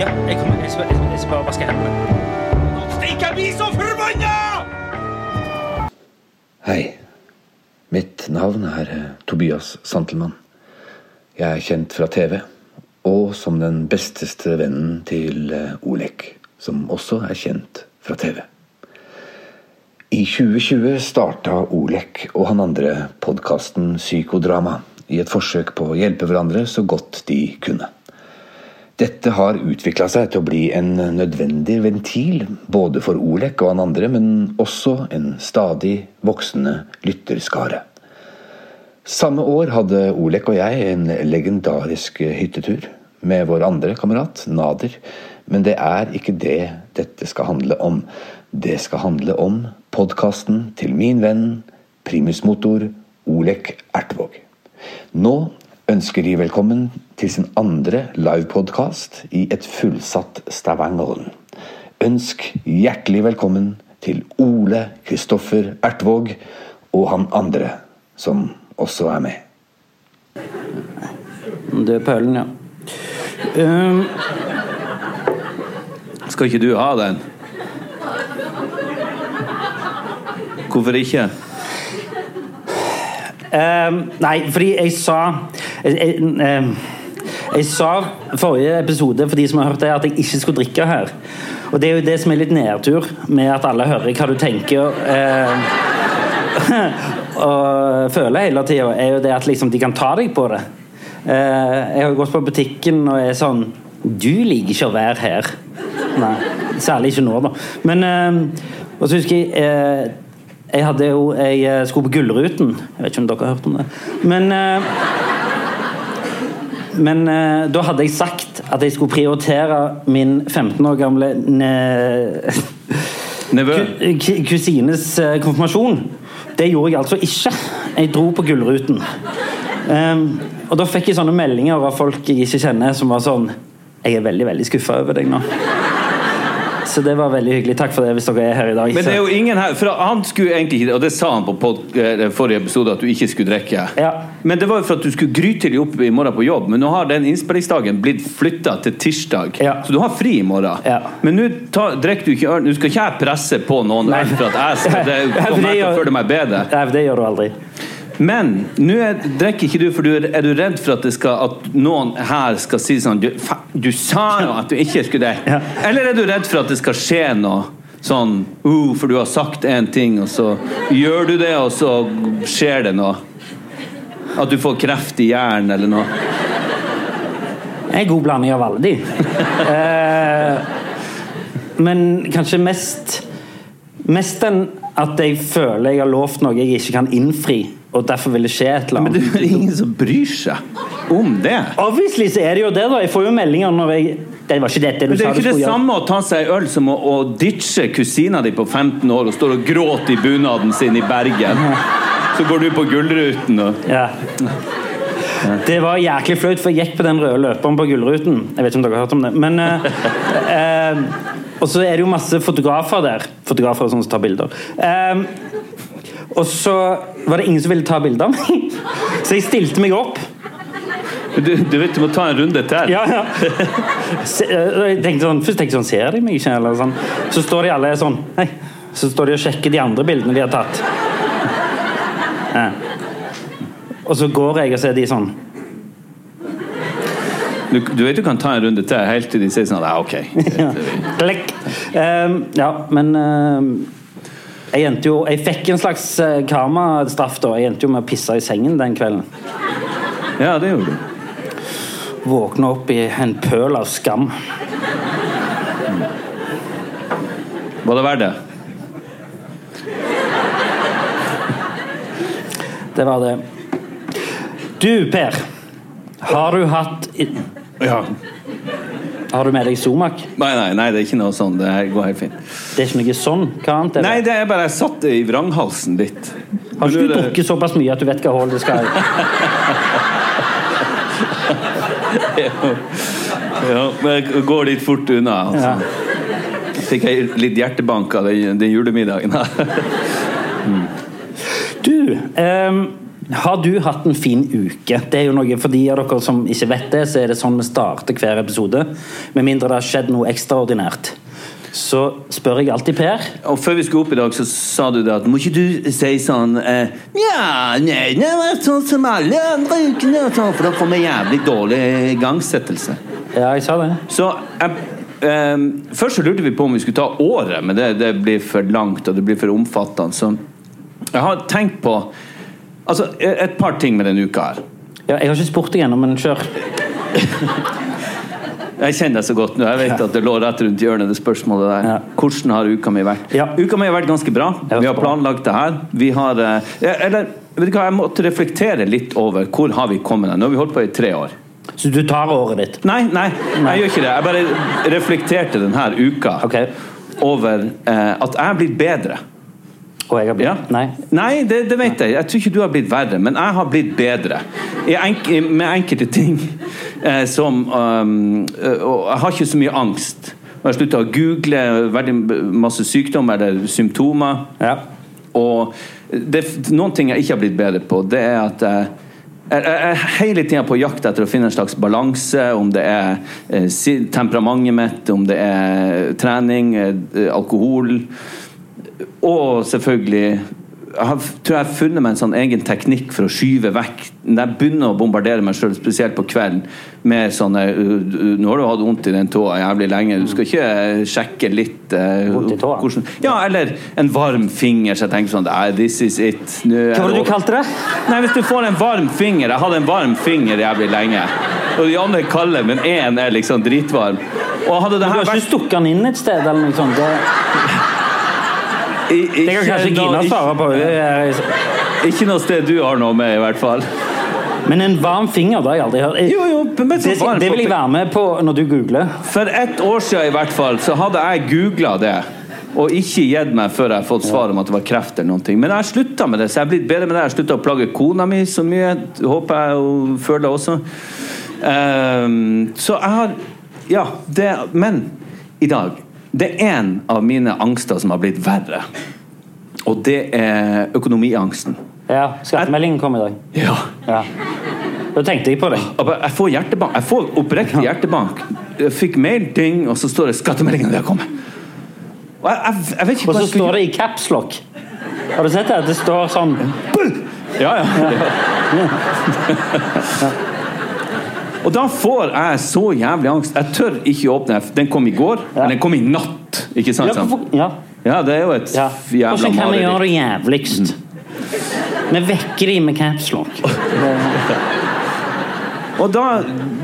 Ja, jeg, kommer, jeg, skal, jeg, skal- bare vaske hendene. Stikk, jeg blir så forbanna! Hei. Mitt navn er eh, Tobias Santelmann. Jeg er kjent fra TV, og som den besteste vennen til eh, Olek, som også er kjent fra TV. I 2020 starta Olek og han andre podkasten Psykodrama i et forsøk på å hjelpe hverandre så godt de kunne. Dette har utvikla seg til å bli en nødvendig ventil, både for Olek og han andre, men også en stadig voksende lytterskare. Samme år hadde Olek og jeg en legendarisk hyttetur med vår andre kamerat, Nader. Men det er ikke det dette skal handle om. Det skal handle om podkasten til min venn, primusmotor, Olek Ertvåg. Nå ønsker de velkommen til sin andre livepodkast i et fullsatt Stavangeren. Ønsk hjertelig velkommen til Ole Kristoffer Ertvåg og han andre som også er med. Det er pølen, ja. Um, Skal ikke du ha den? Hvorfor ikke? um, nei, fordi jeg sa jeg, jeg, um, jeg sa forrige episode for de som har hørt det, at jeg ikke skulle drikke her. Og det er jo det som er litt nedtur med at alle hører hva du tenker. eh, og føler hele tida, er jo det at liksom de kan ta deg på det. Eh, jeg har gått på butikken og er sånn Du liker ikke å være her. Nei, særlig ikke nå, da. Men eh, Og så husker jeg eh, Jeg hadde jo Jeg sko skulle på Gullruten. Jeg vet ikke om dere har hørt om det. Men eh, men eh, da hadde jeg sagt at jeg skulle prioritere min 15 år gamle Nevø? ku- ku- kusines eh, konfirmasjon. Det gjorde jeg altså ikke. Jeg dro på Gullruten. Um, og da fikk jeg sånne meldinger av folk jeg ikke kjenner, som var sånn Jeg er veldig, veldig skuffa over deg nå. Så det var veldig hyggelig. Takk for det hvis dere er her i dag. Men det er jo ingen her For han skulle egentlig ikke Og det sa han på pod, eh, forrige episode, at du ikke skulle drikke. Ja. Men det var jo for at du skulle grytidlig opp i morgen på jobb. Men nå har den innspillingsdagen blitt flytta til tirsdag, Ja. så du har fri i morgen. Ja. Men nå drikker du ikke øl. Nå skal ikke jeg presse på noen øl for at jeg skal det kommer det jeg til å gjør- føle meg bedre. Nei, det gjør du aldri. Men nå er- drikker ikke du, for du er, er du redd for at, det skal, at noen her skal si sånn Du, fa, du sa jo at du ikke skulle det. Ja. Eller er du redd for at det skal skje noe sånn uh, For du har sagt én ting, og så gjør du det, og så skjer det noe? At du får kreft i hjernen eller noe? En god blanding av alle de. eh, men kanskje mest Mest den at jeg føler jeg har lovt noe jeg ikke kan innfri, og derfor vil det skje et eller annet. Men det er ingen som bryr seg om det. Obviously så er det jo det, da. Jeg får jo meldinger når jeg Det var ikke dette du Men det er ikke det samme å ta seg øl som å, å ditche kusina di på 15 år og står og gråter i bunaden sin i Bergen. Så går du på Gullruten og Ja. Det var jæklig flaut, for jeg gikk på den røde løperen på Gullruten. Jeg vet ikke om dere har hørt om det. Men, eh, eh, og så er det jo masse fotografer der. Fotografer og sånne som tar bilder. Eh, og så var det ingen som ville ta bilde av meg, så jeg stilte meg opp. Du, du vet du må ta en runde til. Ja, ja. Så, eh, jeg tenkte sånn, først tenkte jeg sånn Ser de meg ikke? Eller sånn. Så står de alle sånn Hei. Så står de og sjekker de andre bildene de har tatt. Ja. Og så går jeg, og så er de sånn Du, du vet du kan ta en runde til helt til de sier sånn Ja, ok. Klikk. Ehm, ja, men ehm, jeg endte jo Jeg fikk en slags uh, karmastraff, da. Jeg endte jo med å pisse i sengen den kvelden. Ja, det gjorde du. Våkne opp i en pøl av skam. Var det verdt det? Det var det. Du, Per. Har du hatt Ja. Har du med deg Zomac? Nei, nei, nei, det er ikke noe sånn. Det her går helt fint. Det er ikke noe sånn? Hva annet er det? Nei, det er bare jeg satt i vranghalsen litt. Har ikke du drukket såpass mye at du vet hva hull det skal i? Ja, men jeg går litt fort unna. Ja. Altså. Fikk jeg litt hjertebank av den, den julemiddagen. Du, ehm, har du hatt en fin uke? Det er jo noe For de av dere som ikke vet det, så er det sånn vi starter hver episode. Med mindre det har skjedd noe ekstraordinært. Så spør jeg alltid Per. Og før vi skulle opp i dag, så sa du det at Må ikke du si sånn eh, Ja, nei, det var sånn som alle andre ukene, sånn, for da får vi jævlig dårlig igangsettelse. Ja, jeg sa det. Så jeg, eh, Først så lurte vi på om vi skulle ta året, men det, det blir for langt og det blir for omfattende. Så jeg har tenkt på altså, et par ting med denne uka her. Ja, jeg har ikke spurt deg ennå, men kjør. Jeg kjenner deg så godt nå. Jeg vet at det lå rett rundt hjørnet, det spørsmålet der. Ja. Hvordan har uka mi vært? Ja. Uka mi har vært ganske bra. Vi har planlagt det her. Vi har eh, Eller, vet du hva, jeg måtte reflektere litt over hvor har vi kommet. Nå har vi holdt på i tre år. Så du tar året ditt? Nei, nei, Nei. jeg gjør ikke det. Jeg bare reflekterte denne uka okay. over eh, at jeg er blitt bedre. Blitt Ja. Nei. Nei, det, det vet jeg. Jeg tror ikke du har blitt verre, men jeg har blitt bedre. Enk med enkelte ting eh, som um, eh, Og jeg har ikke så mye angst. Jeg har slutta å google veldig masse sykdommer eller symptomer. Ja. Og det, noen ting jeg ikke har blitt bedre på, det er at jeg jeg jeg er hele tida på jakt etter å finne en slags balanse, om det er eh, temperamentet mitt, om det er trening, eh, alkohol Og selvfølgelig jeg har, tror jeg har funnet meg en sånn egen teknikk for å skyve vekk Når jeg begynner å bombardere meg sjøl, spesielt på kvelden, med sånne uh, uh, 'Nå har du hatt vondt i den tåa jævlig lenge. Du skal ikke uh, sjekke litt uh, Vondt i tåa? hvordan- Ja, eller en varm finger, så jeg tenker sånn This is it. Nå Hva var det du kalte det? Nei, hvis du får en varm finger Jeg hadde en varm finger jævlig lenge. Og de andre er kalde, men én er liksom dritvarm. Og hadde det Du har ikke vært stukket den inn et sted? eller noe sånt? Det, I- det kan ikke kanskje Gina svare på. Ikke, ikke noe sted du har noe med, i hvert fall. Men en varm finger, det har jeg aldri hørt. Jeg- Jo, jo, Det, det vil jeg være med på når du googler. For ett år siden i hvert fall, så hadde jeg googla det. Og ikke gitt meg før jeg har fått svar om at det var kreft. eller noen ting. Men jeg har slutta med det, så jeg har blitt bedre med det. Jeg har slutta å plage kona mi så mye. Håper jeg hun føler det også. Um, så jeg har Ja, det Men i dag Det er en av mine angster som har blitt verre. Og det er økonomiangsten. Ja, Skattemeldingen kom i dag. Ja. Ja. Da tenkte jeg på det. Jeg får hjertebank. Jeg får oppriktig hjertebank. Jeg fikk mail, ding, og så står det 'Skattemeldingen har kommet'. Og jeg, jeg, Og så står det i capslock. Har du sett det? Det står sånn ja, Ja, ja. Og da får jeg så jævlig angst. Jeg tør ikke åpne. Den kom i går, Ja. men den kom i natt. Ikke sant? hvorfor- ja. Ja, det er jo et ja. jævla Hvordan kan vi gjøre det jævligst? Vi vekker de med capslock. Og da,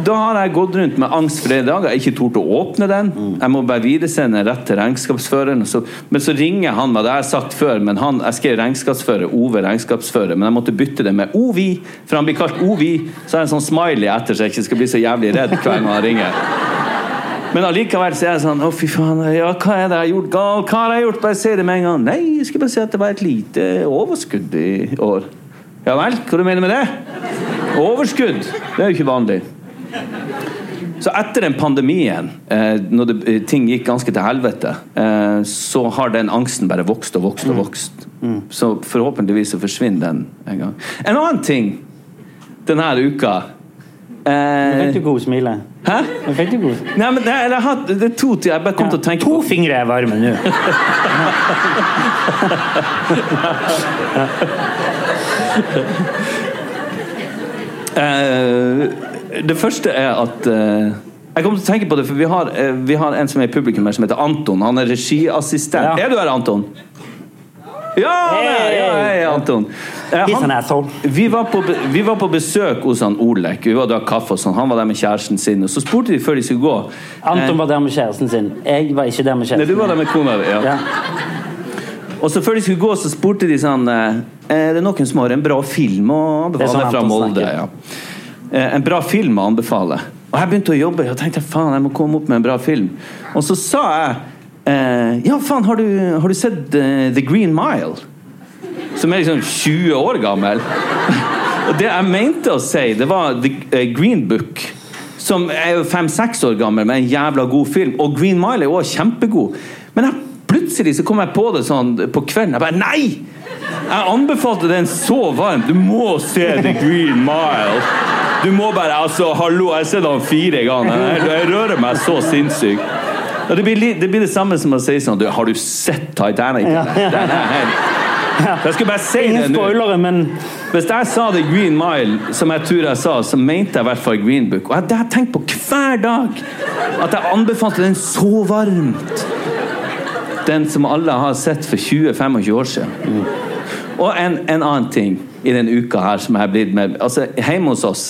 da har jeg gått rundt med angst for det i dag. Jeg har ikke tort å åpne den. Jeg må bare videresende rett til regnskapsføreren. Så, men så ringer han meg, det har jeg sagt før, men han, jeg skrev regnskapsfører, Ove regnskapsfører, men jeg måtte bytte det med Ovi, for han blir kalt Ovi. Så er det en sånn smiley etter, så jeg ikke skal bli så jævlig redd hver gang han ringer. Men allikevel så er jeg sånn Å, fy faen, ja, hva er det jeg har gjort galt? Hva har jeg gjort? Bare si det med en gang. Nei, jeg skal bare si at det var et lite overskudd i år. Ja vel, hva du mener med det? Overskudd? Det er jo ikke vanlig. Så etter den pandemien, eh, når det, eh, ting gikk ganske til helvete, eh, så har den angsten bare vokst og vokst og vokst. Så forhåpentligvis så forsvinner den en gang. En annen ting denne uka eh, fikk du godsmilet. Hæ? Nå fikk du god. Nei, men det, jeg har det er to ting jeg bare kom til å tenke To på. fingre er varme nå. Eh, det første er at eh, Jeg kom til å tenke på det, for vi har, eh, vi har en som er i publikum her, som heter Anton. Han er regiassistent. Ja. Er du her, Anton? Ja, Hei, ja, hei, Anton. Han- vi var, på, vi var på besøk hos han Olek. Vi var drakk kaffe og sånn. Han var der med kjæresten sin. Og så spurte de før de skulle gå Anton var der med kjæresten sin. Jeg var ikke der med Nei, kjæresten du var der med kona di. Ja. Ja. Og så før de skulle gå, så spurte de sånn eh, Er det noen som har en bra film å Det anbefale sånn fra Molde? Ja. Eh, En bra film å anbefale. Og jeg begynte å jobbe og tenkte faen, jeg må komme opp med en bra film. Og så sa jeg eh, Ja, faen, har du, har du sett The Green Mile? Som er liksom 20 år gammel. og det jeg mente å si, det var The Green Book. Som er jo fem-seks år gammel, med en jævla god film. Og Green Mile er også kjempegod. Men jeg, plutselig så kom jeg på det sånn på kvelden. Jeg bare Nei! Jeg anbefalte den så varmt. Du må se The Green Mile. Du må bare altså, Hallo, jeg har sett den fire ganger. Jeg, jeg rører meg så sinnssykt. Det, blir, li- det blir det samme som å si sånn du, Har du sett Titanic? Ja. Den er helt Jeg skal bare si det Ingen nå. spoilere, men Hvis jeg sa The Green Mile, som jeg tror jeg sa, så mente jeg i hvert fall Green Book. Og jeg- det har jeg tenkt på hver dag. At jeg anbefalte den så varmt. Den som alle har sett for 20-25 år siden. Og en, en annen ting i denne uka her som jeg har blitt med Altså, Hjemme hos oss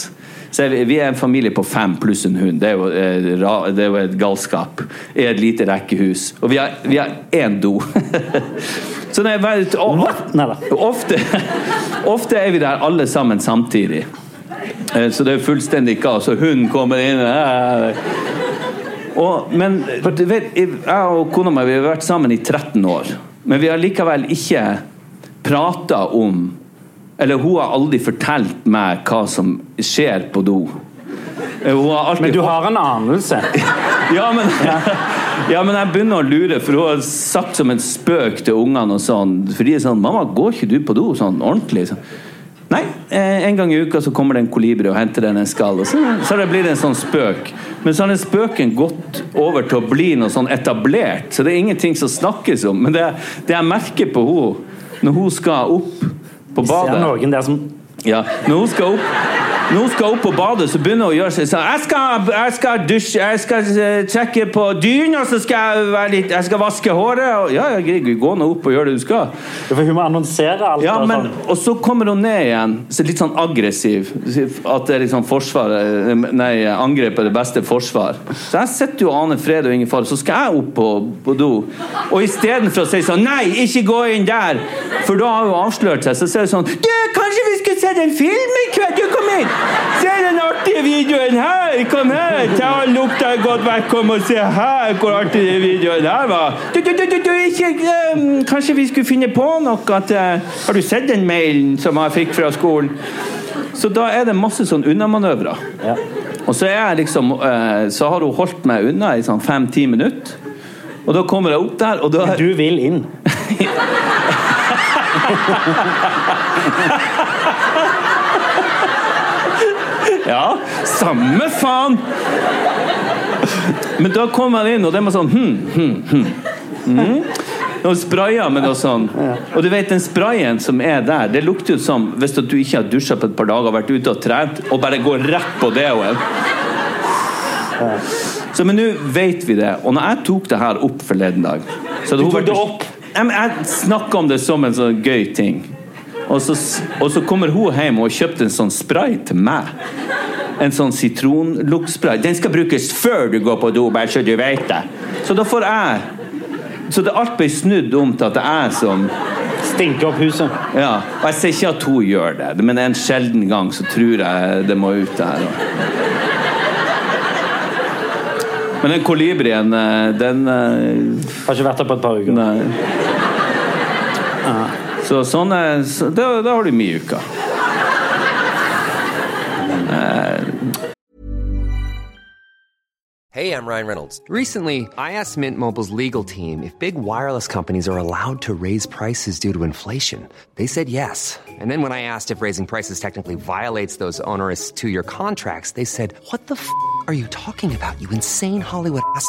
så er vi, vi er en familie på fem pluss en hund. Det er jo, eh, det er jo et galskap. I et lite rekkehus. Og vi har, vi har én do. så det er veldig, og, Ofte, ofte er vi der alle sammen samtidig. Eh, Så det er fullstendig kaos, og hunden kommer inn eh. Og, Men du vet, jeg og kona mi vi har vært sammen i 13 år. Men vi har likevel ikke prata om Eller hun har aldri fortalt meg hva som skjer på do. Eh, alltid Men du har en anelse. ja, men, ja, men jeg begynner å lure, for hun har sagt som en spøk til ungene og sånn. For de er sånn 'Mamma, går ikke du på do sånn ordentlig?' Sånn. Nei, eh, en gang i uka så kommer det en kolibri og henter den en skal. Og så, så det blitt en sånn spøk. Men så har den spøken gått over til å bli noe sånn etablert, så det er ingenting som snakkes om. Men det, det jeg merker på henne når hun skal opp på badet Ser badet noen der som ja, når hun skal opp når hun skal opp på badet, så begynner hun å gjøre seg sånn Jeg skal, jeg skal dusje, jeg skal eh, trekke på dyna, så skal jeg, være litt, jeg skal vaske håret. Og, ja, ja, greit, gå nå opp og gjør det du skal. For hun må annonsere alt. Ja, men, sånn. og så kommer hun ned igjen, så litt sånn aggressiv. At det er liksom forsvaret Nei, angrep er det beste forsvar. Så jeg sitter jo og aner fred og ingen fare, så skal jeg opp på, på do. Og istedenfor å si sånn Nei, ikke gå inn der! For da har hun avslørt seg. Så sier hun sånn Du, kanskje vi skulle sett en film i kveld? Du, kom inn! Se den artige videoen her! Kom her! Ta lukta godt vekk. Kom og se her hvor artig den videoen her var. Du, du, du, du, du ikke eh, Kanskje vi skulle finne på noe? At, uh, har du sett den mailen som jeg fikk fra skolen? Så da er det masse sånn unnamanøvrer. Ja. Og så, liksom, uh, så har hun holdt meg unna i sånn fem-ti minutter. Og da kommer jeg opp der, og da Du vil inn. Ja, samme faen! Men da kom han inn, og det var sånn hm, hm, hm. Mm. Og spraya med noe sånn. Og du vet, den sprayen som er der, det lukter jo som hvis du ikke har dusja på et par dager, vært ute og trent, og bare går rett på deoen. Så, men nå vet vi det. Og når jeg tok det her opp forleden dag Du tok det opp? Jeg, jeg snakka om det som en sånn gøy ting. Og så, og så kommer hun hjem og har kjøpt en sånn spray til meg. En sånn sitronluktspray. Den skal brukes før du går på do, bare så du vet det. Så da får jeg Så det alt ble snudd om til at det er som Stinker opp huset. Ja. Og jeg sier ikke at hun gjør det, men en sjelden gang så tror jeg det må ut der. Men den kolibrien, eh, den eh, Har ikke vært der på et par uker. Nei. Så sånn er, så, da, da har du mye uka. Hey, I'm Ryan Reynolds. Recently, I asked Mint Mobile's legal team if big wireless companies are allowed to raise prices due to inflation. They said yes. And then when I asked if raising prices technically violates those onerous two year contracts, they said, What the f are you talking about, you insane Hollywood ass?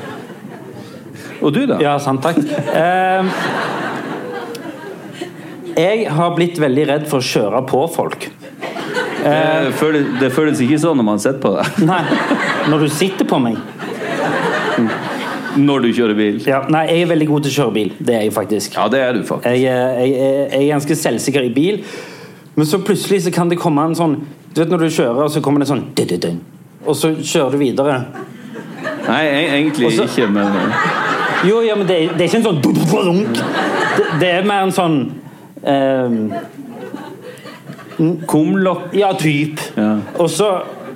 Og du, da? Ja, sant, takk. Eh, jeg har blitt veldig redd for å kjøre på folk. Det føles, det føles ikke sånn når man sitter på deg. Nei, når du sitter på meg. Når du kjører bil. Ja, nei, jeg er veldig god til å kjøre bil. Det er jeg faktisk. Ja, det er du faktisk. Jeg, er- jeg, er- jeg er ganske selvsikker i bil, men så plutselig så kan det komme en sånn Du vet når du kjører, og så kommer det sånn Og så kjører du videre. Nei, egentlig så- ikke, men Jo, ja, men det, det er ikke en sånn det, det er mer en sånn ehm, Kumlokk Ja, typ. Ja. Og så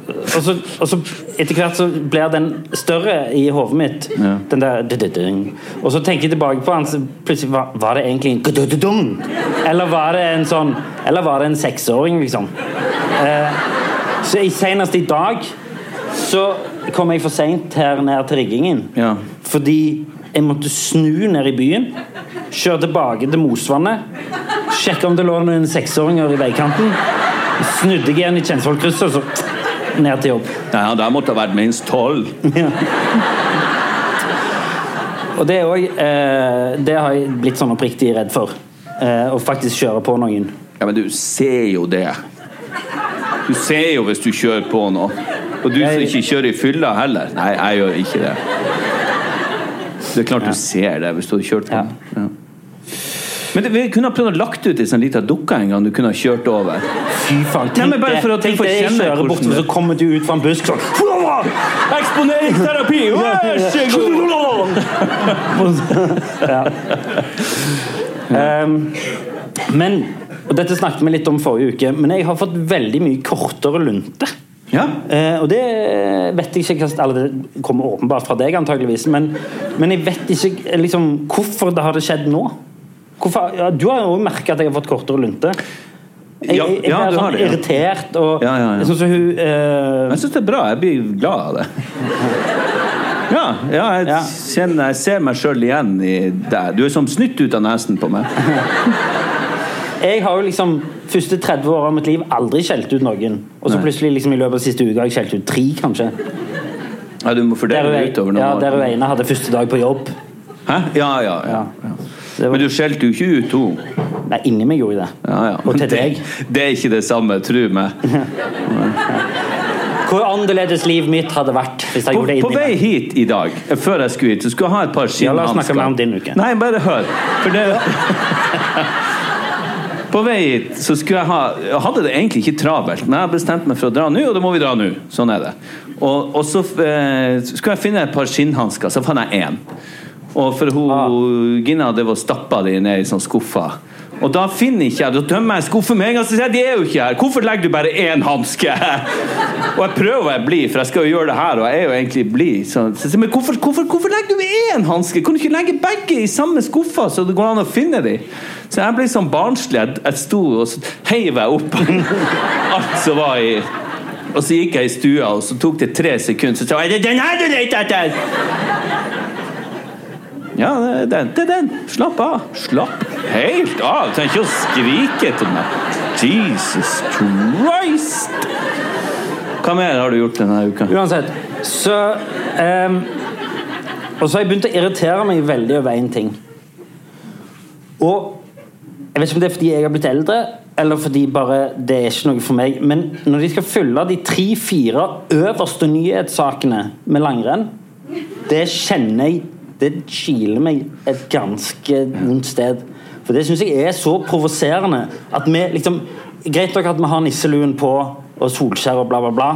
og så, og så etter hvert så blir den større i hodet mitt. Ja. Den der. Og så tenker jeg tilbake på den, så plutselig var, var det egentlig en Eller var det en sånn Eller var det en seksåring, liksom? Eh, så i- senest i dag så kom jeg for seint her ned til riggingen. Ja. Fordi jeg måtte snu ned i byen, kjøre tilbake til Mosvannet, sjekke om det lå noen seksåringer i veikanten. Snudde jeg igjen i Kjensvollkrysset, og så ned til jobb. Nei, det måtte ha vært minst tolv. Ja. Og det òg eh, Det har jeg blitt sånn oppriktig redd for. Eh, å faktisk kjøre på noen. Ja, men du ser jo det. Du ser jo hvis du kjører på noe. Og du som ikke kjører i fylla heller. Nei, jeg gjør ikke det. Det er klart du ser det hvis du har kjørt på. Ja. Men det, vi kunne ha prøvd å lagt ut ei sånn lita dukke en gang du kunne ha kjørt over. Fy faen. Tenk men bare for at tenk jeg kjører bort, og så kommer du ut fra en busk sånn Eksponeringsterapi! Ja. Ehm, men og Dette snakket vi litt om forrige uke, men jeg har fått veldig mye kortere lunte. Ja. Eh, og det vet jeg ikke Eller det kommer åpenbart fra deg, antageligvis men, men jeg vet ikke liksom, hvorfor det har det skjedd nå. Hvorfor, ja, du har jo merka at jeg har fått kortere lunte. Jeg, jeg, jeg ja, blir sånn det, irritert og. Sånn som hun eh, Jeg syns det er bra. Jeg blir glad av det. Ja, ja jeg, Ja. Kjenner, jeg ser meg sjøl igjen i deg. Du er som snytt ut av nesen på meg. Jeg har jo liksom første 30 år av mitt liv aldri skjelt ut noen. Og så Nei. plutselig liksom i løpet av siste uka har jeg skjelt ut tre, kanskje. Ja, du må fordele det utover noen ja, år. der hun ene hadde første dag på jobb. Hæ? Ja, ja, ja. Ja. Var, Men du skjelte jo ikke ut henne. nei, inni meg gjorde jeg det. Ja, ja. Og til deg. det, det er ikke det samme, tru meg. Hvor annerledes livet mitt hadde vært hvis jeg På, gjorde det på vei meg. hit i dag, før jeg skulle hit, så skulle jeg ha et par Ja, la oss snakke mer om din uke. Nei, bare hør. For det På vei hit så skulle jeg ha Jeg hadde det egentlig ikke travelt, men jeg har bestemt meg for å dra nå, og da må vi dra nå. Sånn er det. Og, og så eh, skulle jeg finne et par skinnhansker, så fant jeg én. Og for hun Ah. Gina det var stappa de ned i sånn skuffer. Og da finner ikke jeg Da tømmer jeg skuffen med en gang, så sier jeg de er jo ikke her. Hvorfor legger du bare én hanske? Og jeg prøver å være blid, for jeg skal jo gjøre det her, og jeg er jo egentlig blid. Så, så, men hvorfor, hvorfor, hvorfor legger du én hanske? Kan du ikke legge begge i samme skuffa, så det går an å finne dem? Så jeg ble sånn barnslig. Jeg, jeg sto og så heiv jeg opp alt som var i Og så gikk jeg i stua, og så tok det tre sekunder, så sa jeg "Er det den her du leter etter? Ja, det er den. Det er den. Slapp av. Slapp helt av. Du trenger ikke å skrike etter meg. Jesus Christ! Hva mer har du gjort denne uka? Uansett, så um, Og så har jeg begynt å irritere meg veldig over én ting. Og jeg vet ikke om det er fordi jeg har blitt eldre, eller fordi bare det er ikke noe for meg. Men når de skal fylle de tre-fire øverste nyhetssakene med langrenn, det kjenner jeg Det kiler meg et ganske vondt sted. For det syns jeg er så provoserende at vi liksom Greit nok at vi har nisseluen på og Solskjær og bla, bla, bla.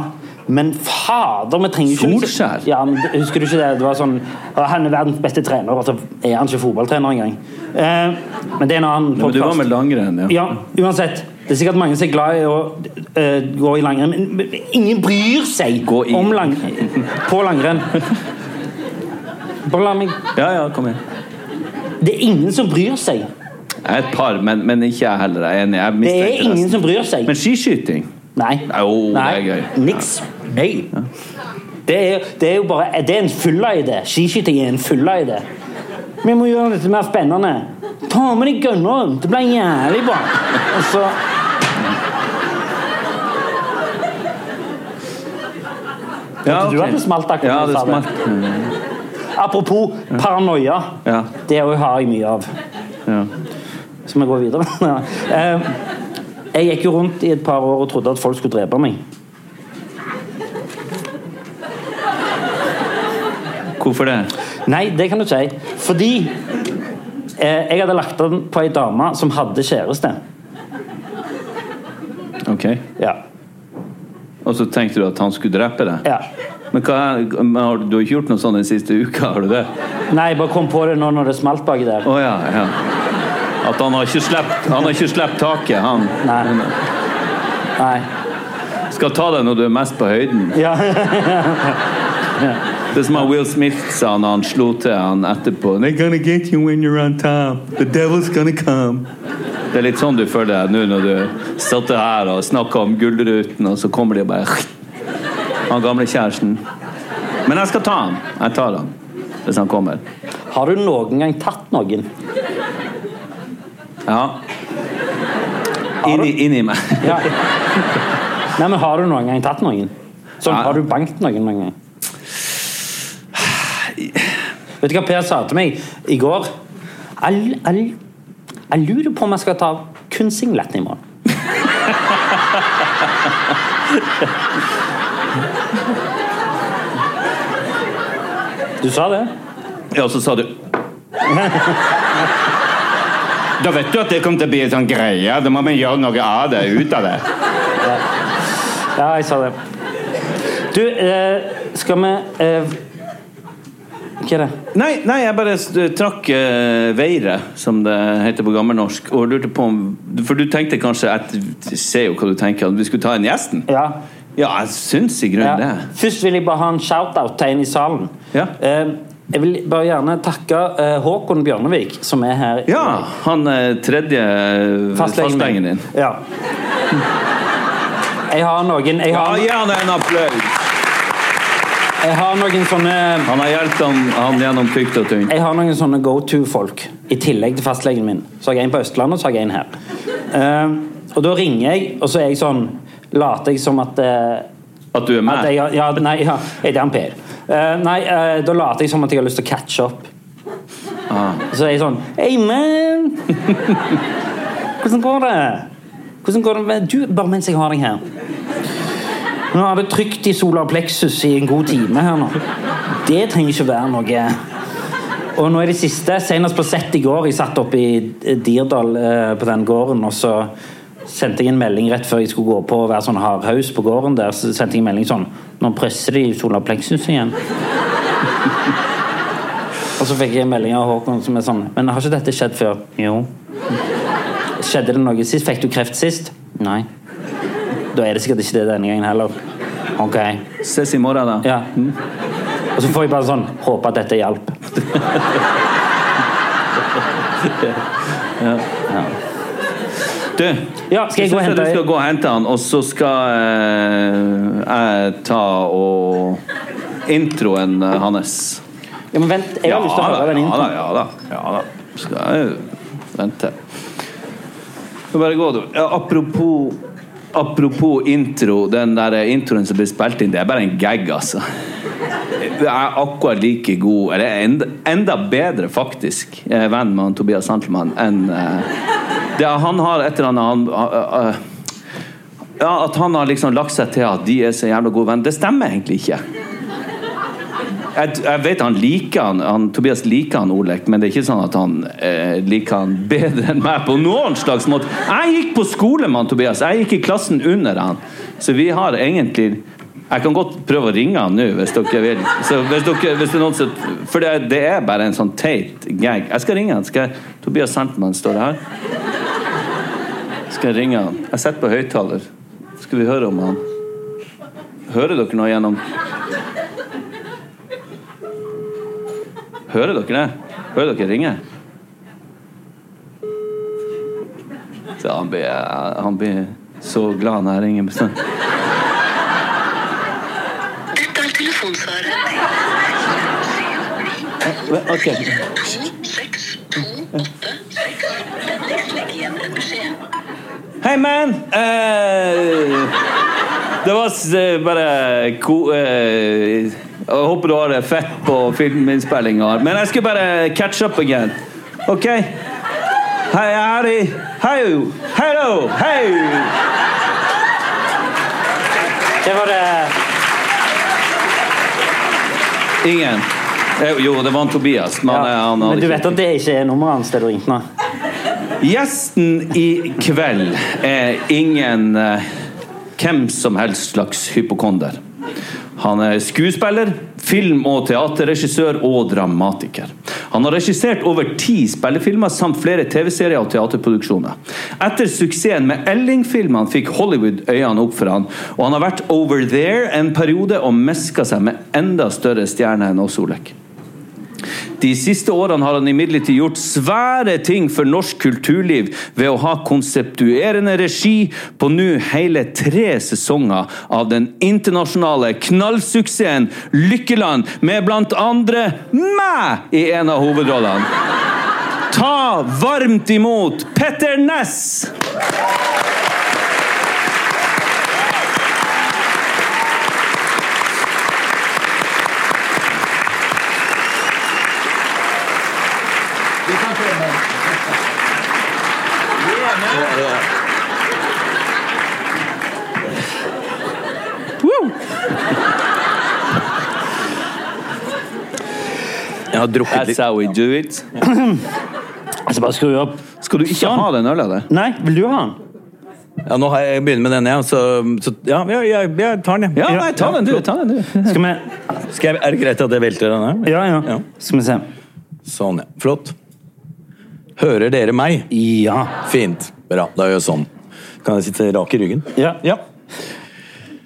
Men fader, vi trenger ikke Solskjær? Ja, men Husker du ikke det? Det var sånn Han er verdens beste trener, og så er han ikke fotballtrener engang. Eh, men det er en annen podkast. du var med langrenn, ja. Ja, uansett. Det er sikkert mange som er glad i å uh, gå i langrenn, men, ingen bryr seg om langrenn. på langrenn. Bare la meg Ja, ja, kom igjen. Det er ingen som bryr seg. Et par, men, men ikke jeg heller. Jeg er enig. Jeg Det er ingen som bryr seg. Men skiskyting? Nei. Jo, det er gøy. Niks. Nei. Det er, det er jo bare Det er en fulleide. Skiskyting er en fulleide. Vi må gjøre dette mer spennende. Ta med deg gunneren. Det blir jævlig bra. Og så Ja, Du ok. hadde smalt akkurat Ja, det smalt. Apropos paranoia. Ja. Det har jeg mye av. Ja. Skal vi går videre? Eh, Jeg gikk jo rundt i et par år og trodde at folk skulle drepe meg. Hvorfor det? Nei, det kan du si. Fordi eh, jeg hadde lagt den på ei dame som hadde kjæreste. Ok. Ja. Og så tenkte du at han skulle drepe deg? ja. Men hva men har, du har ikke gjort noe sånn den siste uka, har du det? Nei, jeg bare kom på det nå når det smalt baki der. Oh, ja, ja. At han har ikke Han har ikke sluppet taket, han. Nei. Nei. Skal ta deg når du er mest på høyden. Ja. ja. Det som Will Smith sa når han slo til han etterpå. They're gonna get you when you're on top. The devil's gonna come. Det er litt sånn du føler deg nå når du sitter her og snakker om Gullruten, og så kommer de og bare Han gamle kjæresten. Men jeg skal ta han. Jeg tar han hvis han kommer. Har du noen gang tatt noen? Ja. Inni, inni meg. Ja. Nei, men Har du noen gang tatt noen? Sånn, ja. Har du banket noen noen gang? Vet du hva Per sa til meg i går? Jeg lurer på om jeg skal ta kun singleten i morgen. Du sa det? Ja, så sa du Da vet du at det kommer til å bli en sånn greie. Da må vi gjøre noe av det, ut av det. Ja, jeg sa det. Du, eh, skal vi eh, Hva er det? Nei, nei jeg bare trakk uh, veiret, som det heter på gammelnorsk, og lurte på om For du tenkte kanskje Jeg ser jo hva du tenker, at vi skulle ta inn gjesten? Ja. Ja, jeg syns i Ja. grunnen det. Først vil jeg bare ha en shout-out til en i salen. Ja. Eh, jeg vil bare gjerne takke eh, Håkon Bjørnevik, som er her. Ja, han er tredje eh, fastlegen din. Ja. Jeg har noen Jeg har, Ja, gjerne en applaus! jeg har noen sånne Han har hjulpet han, han gjennom tykt og tynt. Jeg har noen sånne go to-folk i tillegg til fastlegen min. Så har jeg en på Østlandet, og så har jeg en her. Uh, og da ringer jeg, og så er jeg sånn Later jeg som at uh, At du er At med. jeg, ja, nei, ja, er det han Per? Eh, nei, eh, da later jeg som at jeg har lyst til å catche opp. Ah. Så er jeg sånn Hey, man! Hvordan går det? Hvordan går det med du, Bare mens jeg har deg her. Nå har det trykt i solar plexus i en god time her nå. Det trenger ikke være noe Og nå er det siste, senest på sett i går. Jeg satt oppe i Dirdal eh, på den gården, og så sendte jeg en melding rett før jeg skulle gå på og være sånn hardhaus på gården der. Så sendte jeg en melding sånn Nå presser de solar plexus igjen. og så fikk jeg en melding av Håkon som er sånn Men har ikke dette skjedd før? Jo. Skjedde det noe sist? Fikk du kreft sist? Nei. Da er det sikkert ikke det denne gangen heller. Ok. Ses i morgen, da. Ja. Og så får jeg bare sånn Håpe at dette hjalp. Du, Ja, skal jeg gå og hente- Du skal gå og hente han, og så skal eh, jeg ta og Introen eh, hans. Ja, men vent, jeg har lyst til å høre den ja da, ja da. Ja da. Skal jeg vente. Bare gå, du. Ja, apropos Apropos intro, den der introen som ble spilt inn, det er bare en gag, altså. Det er akkurat like god, eller enda, enda bedre, faktisk, jeg venn med han Tobias Santelmann, enn eh, det Han har et eller annet han, uh, uh, Ja, At han har liksom lagt seg til at de er så jævla gode venn. Det stemmer egentlig ikke. Jeg, jeg vet han liker han, han Tobias liker han Olek, men det er ikke sånn at han eh, liker han bedre enn meg på noen slags måte. Jeg gikk på skole med han Tobias, jeg gikk i klassen under han. Så vi har egentlig Jeg kan godt prøve å ringe han nå, hvis dere vil. Hvis dere, hvis det for det, det er bare en sånn teit gag. Jeg skal ringe han. Skal jeg, Tobias Sandman står her. Skal jeg ringe han? Jeg setter på høyttaler. Skal vi høre om han Hører dere noe gjennom Hører dere det? Hører dere ringe? Så han blir, han blir så glad når jeg ringer bestandig. Dette er telefonsvaret. Ok. Hei, man! Uh, Det var eh, bare ko, Uh, Jeg håper du har det fett på filminnspillinga. Men jeg skulle bare catch up again. OK? Hei, Harry. Hei. Hello. Hei. Det var det Ingen. Jo, det var en Tobias. Men, ja. han hadde Men du vet at det ikke er nummeret hans, det du ringte nå? Gjesten i kveld er ingen eh, hvem som helst slags hypokonder. Han er skuespiller, film- og teaterregissør og dramatiker. Han har regissert over ti spillefilmer samt flere TV-serier og teaterproduksjoner. Etter suksessen med Elling-filmene fikk Hollywood øynene opp for han, og han har vært over there en periode og meska seg med enda større stjerner enn oss, Olek. De siste årene har han imidlertid gjort svære ting for norsk kulturliv ved å ha konseptuerende regi på nå hele tre sesonger av den internasjonale knallsuksessen Lykkeland, med blant andre meg i en av hovedrollene. Ta varmt imot Petter Ness! Jeg har drukket That's litt how we do it. Altså, bare skru opp. Skal du ikke Sånn. ha den øla der? Nei, vil du ha den? Ja, nå har jeg begynt med den, jeg. Så, så ja, jeg, jeg, jeg tar den, jeg. Ja, nei, ta den du. Ta den du. Skal vi Skal jeg, er det greit at jeg velter den her? Ja, ja. Ja. Skal vi se. Sånn, ja. Flott. Hører dere meg? Ja. Fint. Bra. Da gjør jeg sånn. Kan jeg sitte rak i ryggen? Ja. Ja.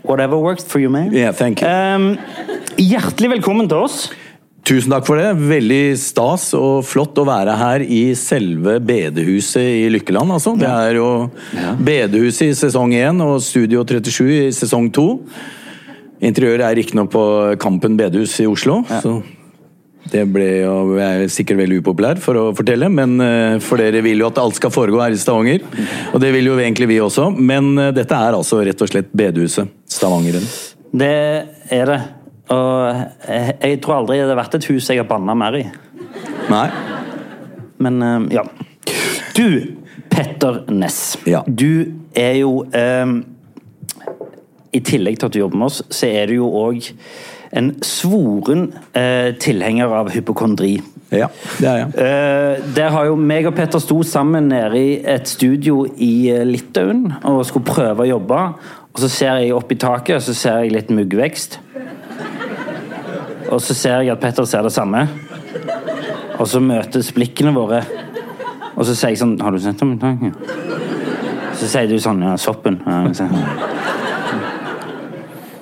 Whatever works for you, man. Yeah, thank you. Um, hjertelig velkommen til oss. Tusen takk for det. Veldig stas og flott å være her i selve bedehuset i Lykkeland. Altså. Det er jo bedehuset i sesong 1 og Studio 37 i sesong 2. Interiøret er riktignok på Kampen bedehus i Oslo. Så det ble jo jeg er sikkert veldig upopulær for å fortelle, men eh, for dere vil jo at alt skal foregå her i Stavanger. Og det vil jo egentlig vi også. Men eh, dette er altså rett og slett bedehuset. Stavangeren. Det er det. Og jeg, jeg tror aldri det har vært et hus jeg har banna mer i. Nei? Men ja. Du, Petter Ness. Ja. Du er jo ehm, I tillegg til at du jobber med oss, så er du jo òg en svoren eh, tilhenger av hypokondri. Ja, det er jeg. Eh, der har jo meg og Petter sto sammen nede i et studio i eh, Litauen og skulle prøve å jobbe. Og så ser jeg opp i taket, og så ser jeg litt muggvekst. Og så ser jeg at Petter ser det samme. Og så møtes blikkene våre. Og så sier jeg sånn Har du sett dem i taket? Så sier du sånn Ja, soppen. Ja.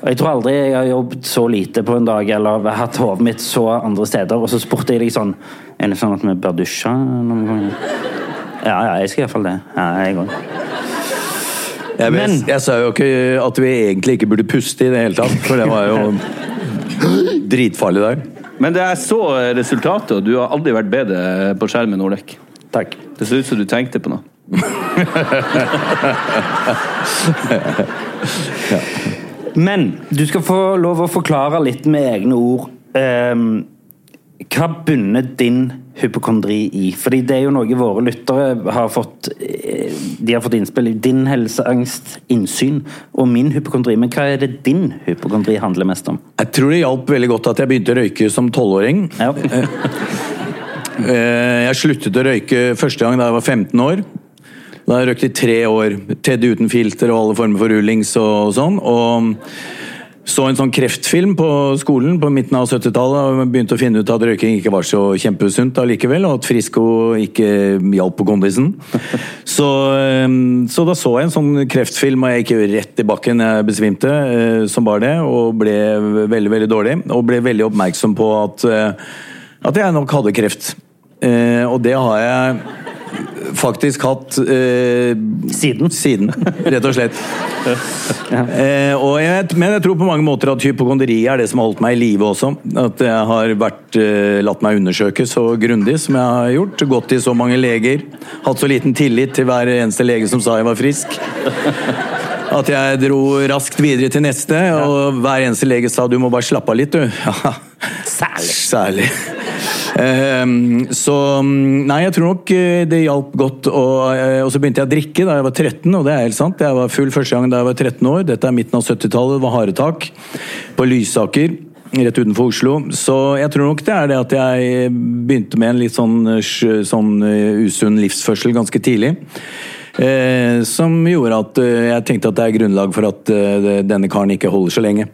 Og Jeg tror aldri jeg har jobbet så lite på en dag eller hatt hodet mitt så andre steder. Og så spurte jeg deg sånn Er det sånn at vi bør dusje? noen ganger? Ja, ja, jeg skal iallfall det. Ja, jeg òg. Jeg, Men- jeg, sa jo ikke at vi egentlig ikke burde puste i det hele tatt, for det var jo dritfarlig der. Men det jeg så resultatet, og du har aldri vært bedre på skjermen, Olek. Takk. Det ser ut som du tenkte på noe. Men du skal få lov å forklare litt med egne ord. Um, hva bunner din hypokondri i? Fordi det er jo noe våre lyttere har fått eh, De har fått innspill i din helseangst, innsyn, og min hypokondri. Men hva er det din hypokondri handler mest om? Jeg tror det hjalp veldig godt at jeg begynte å røyke som tolvåring. Ja. Eh, Jeg sluttet å røyke første gang da jeg var 15 år. Da har jeg røkt i tre år. Teddy uten filter og alle former for rullings og sånn. Og så en sånn kreftfilm på skolen på midten av 70-tallet og begynte å finne ut at røyking ikke var så kjempesunt allikevel, og at Frisco ikke hjalp på kondisen. Så, eh, så da så jeg en sånn kreftfilm, og jeg gikk rett i bakken. Jeg besvimte eh, som bare det, og ble veldig, veldig dårlig. Og ble veldig oppmerksom på at, eh, at jeg nok hadde kreft. Eh, og det har jeg faktisk hatt eh, Siden. Siden, rett og slett. eh, og jeg, men jeg tror på mange måter at hypokondri er det som har holdt meg i live også. At jeg har vært, eh, latt meg undersøke så grundig som jeg har gjort. Gått til så mange leger. Hatt så liten tillit til hver eneste lege som sa jeg var frisk. At jeg dro raskt videre til neste, og hver eneste lege sa du må bare slappe av litt, du. Ja, Særlig. Særlig. Ehm, så Nei, jeg tror nok eh, det hjalp godt. Og, eh, og så begynte jeg å drikke da jeg var 13, og det er helt sant. Jeg var full første gang da jeg var 13 år. Dette er midten av 70-tallet, det var haretak på Lysaker. Rett utenfor Oslo. Så jeg tror nok det er det at jeg begynte med en litt sånn, sånn eh, usunn livsførsel ganske tidlig. Eh, som gjorde at jeg tenkte at det er grunnlag for at denne karen ikke holder så lenge.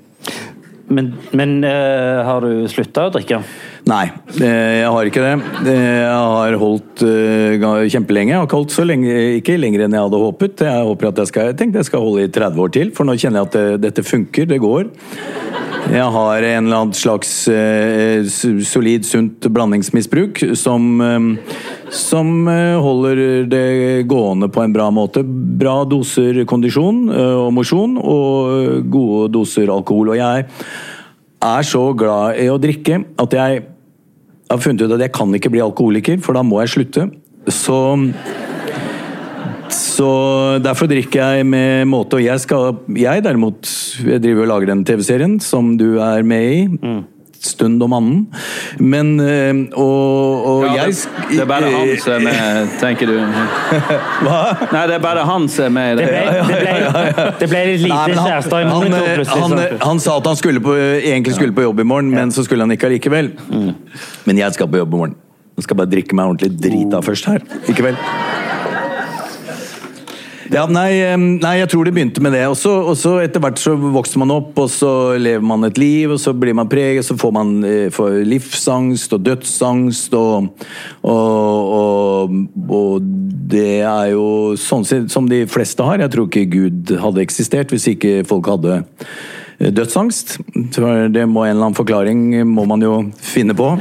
Men, men eh, har du slutta å drikke? Nei, jeg har ikke det. Jeg har holdt eh, kjempelenge. Jeg har ikke holdt så lenge, ikke lenger enn jeg hadde håpet. Jeg håper at jeg skal, jeg tenkte jeg skal holde i 30 år til, for nå kjenner jeg at det, dette funker. Det går. Jeg har en eller annen slags eh, solid, sunt blandingsmisbruk som, eh, som holder det gående på en bra måte. Bra doser kondisjon og mosjon, og gode doser alkohol. Og jeg er så glad i å drikke at jeg har funnet ut at jeg kan ikke bli alkoholiker, for da må jeg slutte. Så så derfor drikker jeg med måte. Og jeg skal Jeg derimot jeg driver og lager den TV-serien som du er med i. Stund om annen. Men øh, Og, og Ja, jeg det, det er bare han som er med, tenker du? Hva? Nei, det er bare han som er med Det ble, det ble, det ble litt lite han, kjærester i han, monitor han, han, sa at han skulle på, egentlig skulle på jobb i morgen, men så skulle han ikke allikevel. Men jeg skal på jobb i morgen. Jeg skal bare drikke meg ordentlig drita først her i kveld. Ja, nei, nei, jeg tror det begynte med det. Og så, etter hvert så vokser man opp, og så lever man et liv, og så blir man preget, så får man eh, får livsangst og dødsangst, og, og, og, og det er jo sånn som de fleste har. Jeg tror ikke Gud hadde eksistert hvis ikke folk hadde eh, dødsangst. Det må en eller annen forklaring må man jo finne på.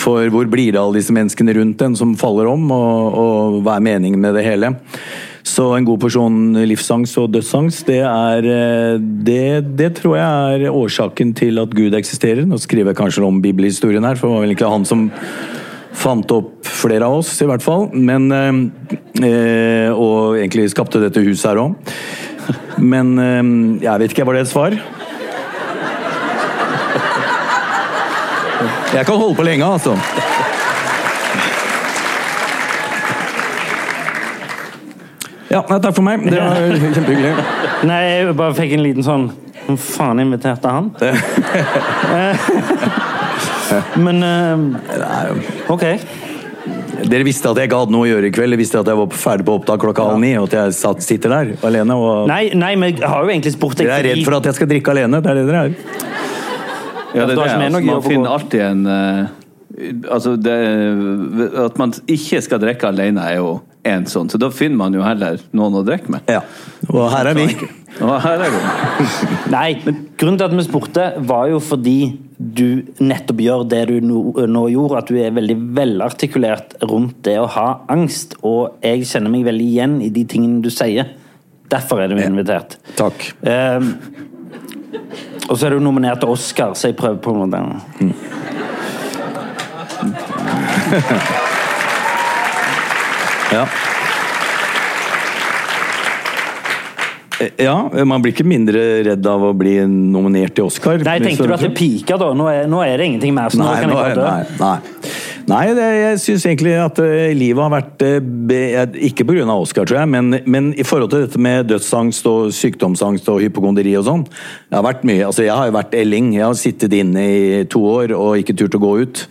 For hvor blir det av alle disse menneskene rundt en som faller om, og, og hva er meningen med det hele? Så en god porsjon livsangst og dødsangst, det er eh, det, det tror jeg er årsaken til at Gud eksisterer. Nå skriver jeg kanskje om bibelhistorien her, for det var vel ikke han som fant opp flere av oss, i hvert fall. Men eh, eh, Og egentlig skapte dette huset her òg. Men eh, jeg vet ikke, var det et svar? Jeg kan holde på lenge, altså. Ja, nei, takk for meg. Det var kjempehyggelig. Nei, jeg bare fikk en liten sånn Hvem faen inviterte han? Men uh, Ok. Dere visste at jeg ikke hadde noe å gjøre i kveld. Dere visste at jeg var ferdig på opptak klokka halv ni, og at jeg satt, sitter der alene. Og Nei, nei, men jeg har jo egentlig spurt deg dere er redd for at jeg skal drikke alene. Det er det dere er. Ja, det er det. Altså, man finner alltid en uh, Altså, det, at man ikke skal drikke alene, er jo en sånn. Så da finner man jo heller noen å drikke med. Ja. Og her er vi. Og her er vi. Nei, men grunnen til at vi spurte, var jo fordi du nettopp gjør det du nå, nå gjorde, at du er veldig velartikulert rundt det å ha angst. Og jeg kjenner meg veldig igjen i de tingene du sier. Derfor er du invitert. Takk. Um, og så er du nominert til Oscar, så jeg prøver på en måte Ja. Eh, Ja, man blir ikke mindre redd av å bli nominert til Oscar. Nei, tenkte du at det pika da? Nå er, nå er det ingenting mer, så nå Nei, kan jeg nå er- dø. nei, nei. Nei, det, jeg syns egentlig at eh, livet har vært eh, Ikke pga. Oscar, tror jeg, men, men i forhold til dette med dødsangst og sykdomsangst og hypokonderi og sånn. Jeg har vært mye, altså jeg har jo vært elling. Jeg har sittet inne i to år og ikke turt å gå ut.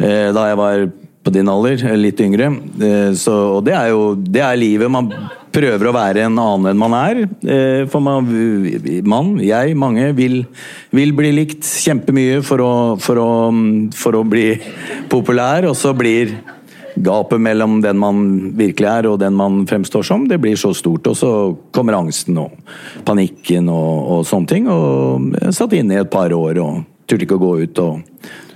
Da jeg var på din alder, litt yngre. Eh, Så, og det er jo det er livet. Man prøver å være en annen enn man er. Eh, For man, man jeg, mange, vil, vil bli likt kjempemye for å, for, å, for å bli populær, og så blir gapet mellom den man virkelig er og den man fremstår som, det blir så stort. Og så kommer angsten og panikken og, og sånne ting. Og jeg satt inne i et par år og turte ikke å gå ut og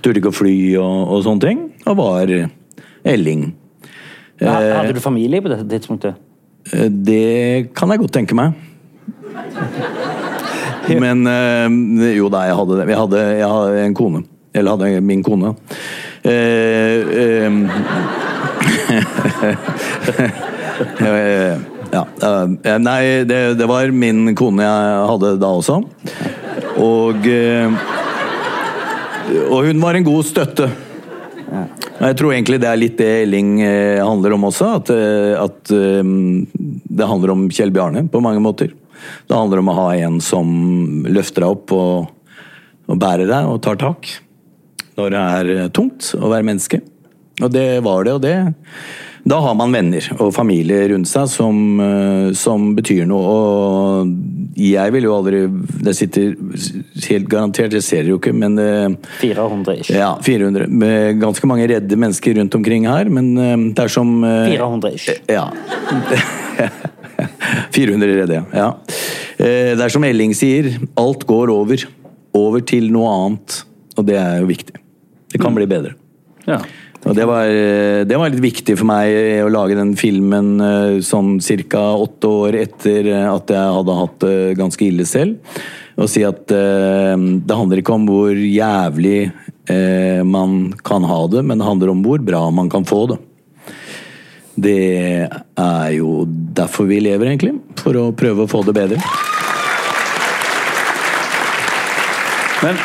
turte ikke å fly og, og sånne ting. Og var elling. Ha- Hadde du familie på dette tidspunktet? Eh, Det kan jeg godt tenke meg. Men eh, jo da, jeg hadde det. Jeg hadde, jeg hadde en kone. Eller hadde min kone. Eh, eh, eh, Ja, eh, nei, det, det var min kone jeg hadde da også. Og eh, Og hun var en god støtte. Jeg tror egentlig det er litt det Elling eh, handler om også. At, eh, at eh, det handler om Kjell Bjarne på mange måter. Det handler om å ha en som løfter deg opp og, og bærer deg og tar tak. Når det er tungt å være menneske. Og det var det, og det Da har man venner og familie rundt seg som, eh, som betyr noe. Og jeg vil jo aldri Det sitter helt garantert, jeg ser det jo ikke, men eh, 400 ish. ja, 400. Med ganske mange redde mennesker rundt omkring her, men eh, det er som eh, 400 ish. Ja. 400 redde, ja. ja. Eh, Det er som Elling sier, alt går over. Over til noe annet. Og det er jo viktig. Det kan bli bedre. Ja. Og det var, eh, det var litt viktig for meg eh, å lage den filmen eh, sånn ca. åtte år etter at jeg hadde hatt det ganske ille selv. Og si at eh, det handler ikke om hvor jævlig eh, man kan ha det, men det handler om hvor bra man kan få det. Det er jo derfor vi lever, egentlig. For å prøve å få det bedre. Men,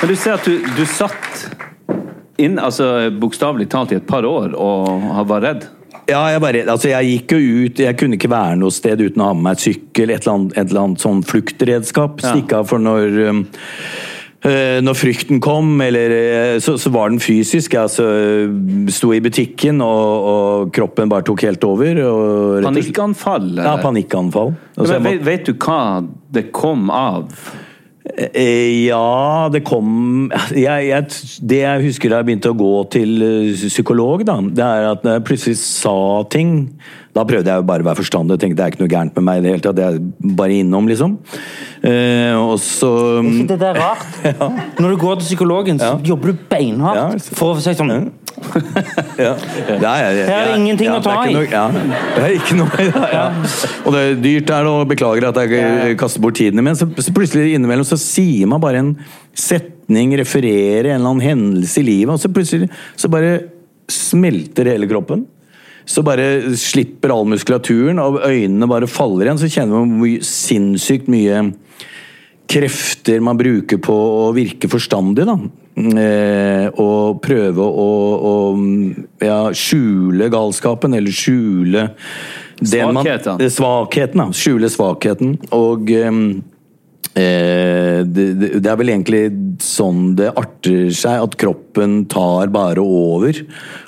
men du ser at du, du satt inn, altså bokstavelig talt i et par år og var redd. Ja, jeg, bare, altså jeg gikk jo ut Jeg kunne ikke være noe sted uten å ha med meg et sykkel, et eller annet, et eller annet sånn fluktredskap. Ja. Stikke av for når um, eh, når frykten kom, eller eh, så, så var den fysisk. Jeg altså, sto i butikken, og, og kroppen bare tok helt over. Og Panikkanfall? Ja, panikkanfall. Altså, ja, vet, vet du hva det kom av? Eh, Ja, det kom jeg, jeg, Det jeg husker da jeg begynte å gå til eh, psykolog, da, det er at når jeg plutselig sa ting Da prøvde jeg jo bare å være forstandig og tenkte det er ikke noe gærent med meg i det hele tatt. Jeg er bare innom, liksom. Eh, og så ikke det der rart? Når du går til psykologen, så jobber du beinhardt Ja. for å si sånn ja. Det er, ingenting å ta i. Det er ikke noe i det. Og det er dyrt er det, og beklager at jeg kaster bort tiden min, så, så plutselig innimellom så sier man bare en setning, refererer en eller annen hendelse i livet, og så plutselig så bare smelter hele kroppen. Så bare slipper all muskulaturen, og øynene bare faller igjen. Så kjenner man hvor sinnssykt mye krefter man bruker på å virke forstandig, da. Eh, og prøve å, å ja, skjule galskapen, eller skjule Svakheten. man- Svakheten. da. Skjule svakheten. Og eh, det, det, er vel egentlig sånn det arter seg, at kroppen tar bare over.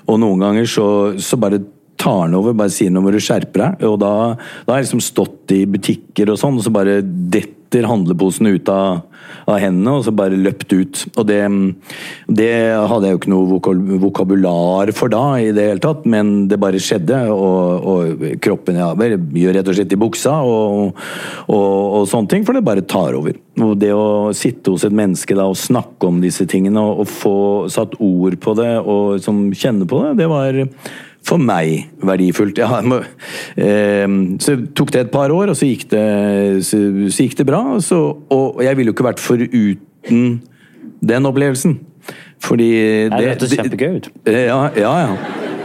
Og noen ganger så, så bare tar den over, bare sier noe hvor du skjerper deg'. Og da, da har jeg liksom stått i butikker og sånn, og så bare detter handleposen ut av, av hendene, og så bare løpt ut. Og det, det hadde jeg jo ikke noe vokabular for da i det hele tatt, men det bare skjedde, og, og kroppen bare gjør rett og slett i buksa og, og, og sånne ting, for det bare tar over. Og det å sitte hos et menneske da og snakke om disse tingene og, og få satt ord på det og som kjenne på det, det var for meg verdifullt. Ja, må, eh, så tok det et par år, og så gikk det, så, så gikk det bra. og Så, og jeg ville jo ikke vært foruten den opplevelsen. Fordi Det hørtes kjempegøy ut. Ja, ja. ja.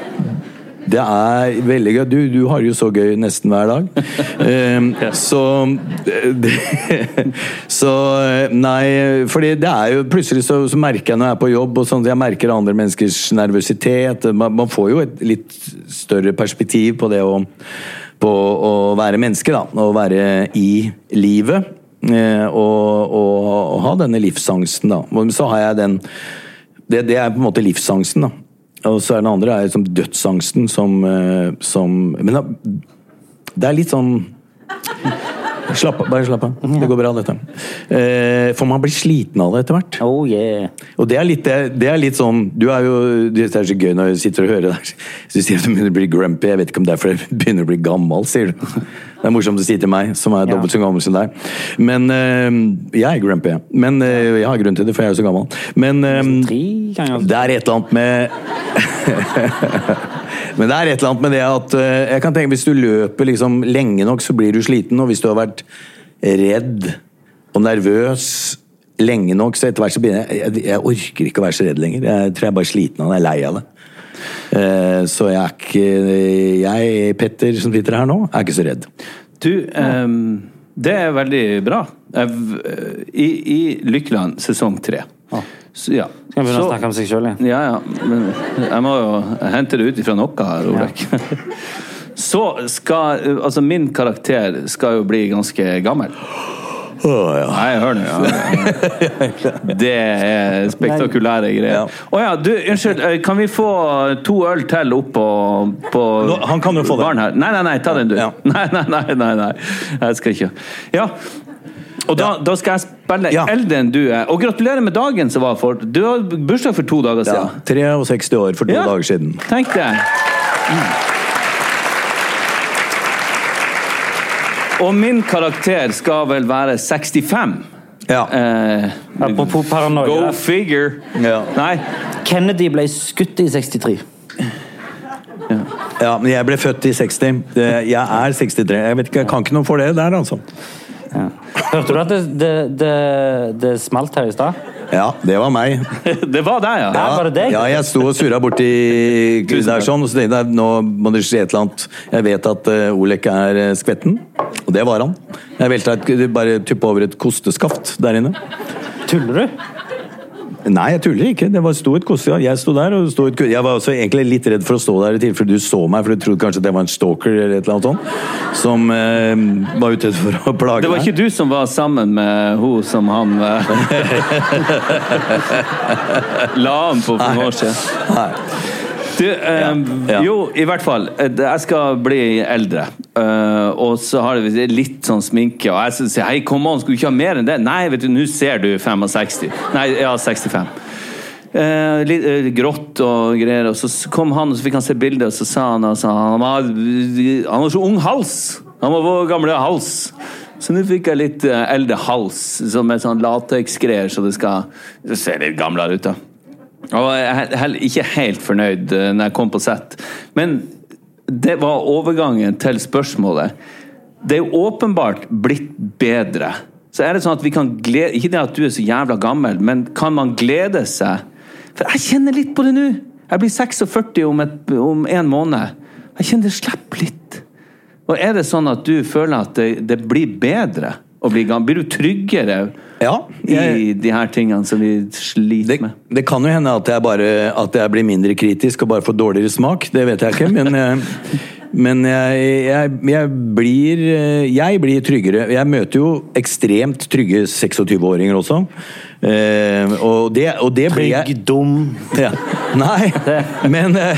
Det er veldig gøy. Du, du har jo så gøy nesten hver dag. Ehm, så det, Så Nei, fordi det er jo Plutselig så, så merker jeg når jeg er på jobb, og sånn, jeg merker andre menneskers nervøsitet. Man, man får jo et litt større perspektiv på det å, på å være menneske, da. Å være i livet. eh, Og, og, og ha denne livsangsten, da. Så har jeg den det, det er på en måte livsangsten, da. Og så er den andre er liksom dødsangsten som, eh, som Men det er litt sånn Slapp av, bare slapp av. Det går bra, dette. Eh, for man blir sliten av det etter hvert. Oh yeah. Og det er litt, det, er litt sånn Du er jo Det er så gøy når du sitter og hører det. Så du sier at du begynner å bli grumpy. Jeg vet ikke om det er fordi du begynner å bli gammel, sier du. Det er morsomt å si til meg, som er dobbelt så gammel som deg. Men eh, Jeg er grumpy. Men jeg har grunn til det, for jeg er jo så gammel. Men det er et eller annet med Men det er et eller annet med det at eh, jeg kan tenke, Hvis du løper liksom lenge nok, så blir du sliten. Og hvis du har vært redd og nervøs lenge nok, så etter hvert så begynner jeg Jeg, orker ikke å være så redd lenger. Jeg tror jeg er bare sliten av det. Jeg er lei av det. Eh, så jeg er ikke Jeg, Petter, som sitter her nå, er ikke så redd. Du, um, det er veldig bra. I, i Lykkeland sesong tre. Så, ja. Skal vi begynne å snakke om seg sjøl igjen? Ja, ja. Men jeg må jo hente det ut ifra noe her, Olek. Så skal Altså, min karakter skal jo bli ganske gammel. Nei, hør nå. Ja. Det er spektakulære greier. Ja. oh, ja, du, unnskyld. eh, Kan vi få to øl til opp på, på Nå, han kan jo få det. Nei, nei, nei, ta den, du. Ja. Nei, nei, nei, nei, nei. Jeg skal ikke. Ja. Og da, da skal jeg spille Ja. eldre enn du er. Og gratulerer med dagen som var for Du har bursdag for to dager Ja, siden. 63 år for to Ja. dager siden. Tenk det. Og min karakter skal vel være 65. Ja. Eh, Apropos paranoia. go figure. Ja. Nei. Kennedy ble skutt i 63. ja, men jeg ble født i 60. Jeg er 63. Jeg vet ikke, jeg kan ikke noe for det der, altså. Hørte du at det, det, det, det smalt her i stad? Ja, det var meg. Det var deg, ja. Ja. var det deg? Ja, jeg sto og surra borti der sånn, og så tenkte jeg nå må det skje et eller annet. Jeg vet at uh, Olek er eh, skvetten, og det var han. Jeg velta et, bare tuppa over et kosteskaft der inne. Tuller du? Nei, jeg tuller ikke. Det var sto et koste, Jeg sto der, og sto et, jeg var også egentlig litt redd for å stå der i tilfelle du så meg, for du trodde kanskje det var en stalker eller et eller annet sånt, som eh, var ute for å plage meg. Det var ikke du som var sammen med hun som han eh, la an på for noen år siden? Nei. Du, eh. Jo, i hvert fall. eh, Jeg skal bli eldre. Uh, og så har det litt sånn sminke. Og jeg sier hei, kom an, skulle du ikke ha mer enn det? Nei, vet du, nå ser du 65. Nei, ja, 65. Uh, litt uh, grått og greier. Og så kom han, og så fikk han se bildet, og så sa han altså, han har, han har så ung hals! Han var vår gamle hals. Så nå fikk jeg litt eh, eldre hals, som er sånn lateksgreier, så det skal det ser litt gamlere ut, da. Og jeg er ikke helt fornøyd eh, når jeg kom på sett. Men det var overgangen til spørsmålet. Det er jo åpenbart blitt bedre. Så er det sånn at vi kan glede Ikke det at du er så jævla gammel, men kan man glede seg? For jeg kjenner litt på det nå. Jeg blir 46 om, et, om en måned. Jeg kjenner det slipper litt. Og er det sånn at du føler at det, det blir bedre å bli gammel? Blir du tryggere Ja, jeg- i de her tingene som vi sliter Det, med? det kan jo hende at jeg, bare, at jeg blir mindre kritisk og bare får dårligere smak. Det vet jeg ikke. Men, jeg, men jeg, jeg, jeg, blir, jeg blir tryggere. Jeg møter jo ekstremt trygge 26-åringer også. Eh, og, det, og det blir jeg Trygg, dum ja. Nei, men eh,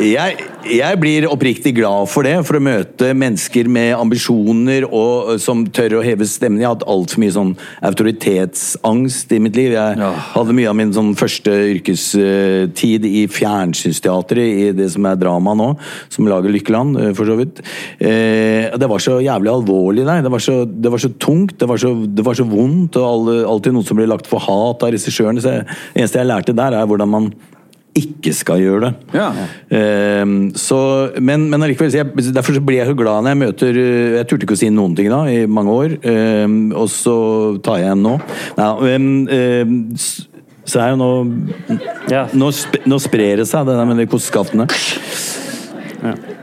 jeg, jeg blir oppriktig glad for det. For å møte mennesker med ambisjoner og som tør å heve stemmen. Jeg har hatt altfor mye sånn autoritetsangst i mitt liv. Jeg Ja. hadde mye av min sånn første yrkestid i fjernsynsteatret, i det som er drama nå, som lager Lykkeland, for så vidt. Eh, det var så jævlig alvorlig der. Det var så, det var så tungt, det var så, det var så vondt, og alltid noe som ble lagt for hat av regissørene. Så det eneste jeg lærte der, er hvordan man ikke skal gjøre det. Ja. Ehm, så, men, men allikevel, jeg, derfor så blir jeg så glad når jeg møter eh, Jeg turte ikke å si noen ting da, i mange år, ehm, og så tar jeg en nå. Nei, um, ehm, så er jo nå Ja. Nå, sp nå sprer det seg, det der med de kosteskaftene.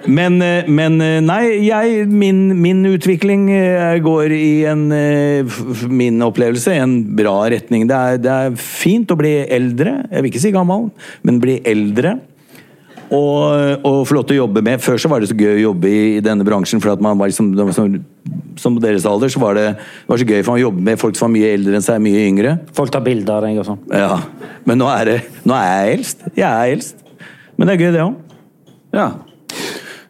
Men, eh, men eh, nei, jeg, min, min utvikling eh, går i en Min opplevelse i en bra retning. Det er, det er fint å bli eldre. Jeg vil ikke si gammel, men bli eldre. Og, og få lov til å jobbe med Før så var det så gøy å jobbe i, i denne bransjen. For at man var liksom, det var sånn, Som på deres alder så var det, det var så gøy for man jobbe med folk som var mye eldre enn seg, mye yngre. Folk tar bilder av deg og sånn. Ja, Men nå er, det, nå er jeg eldst. Jeg er eldst. Men det er gøy, det òg. Ja.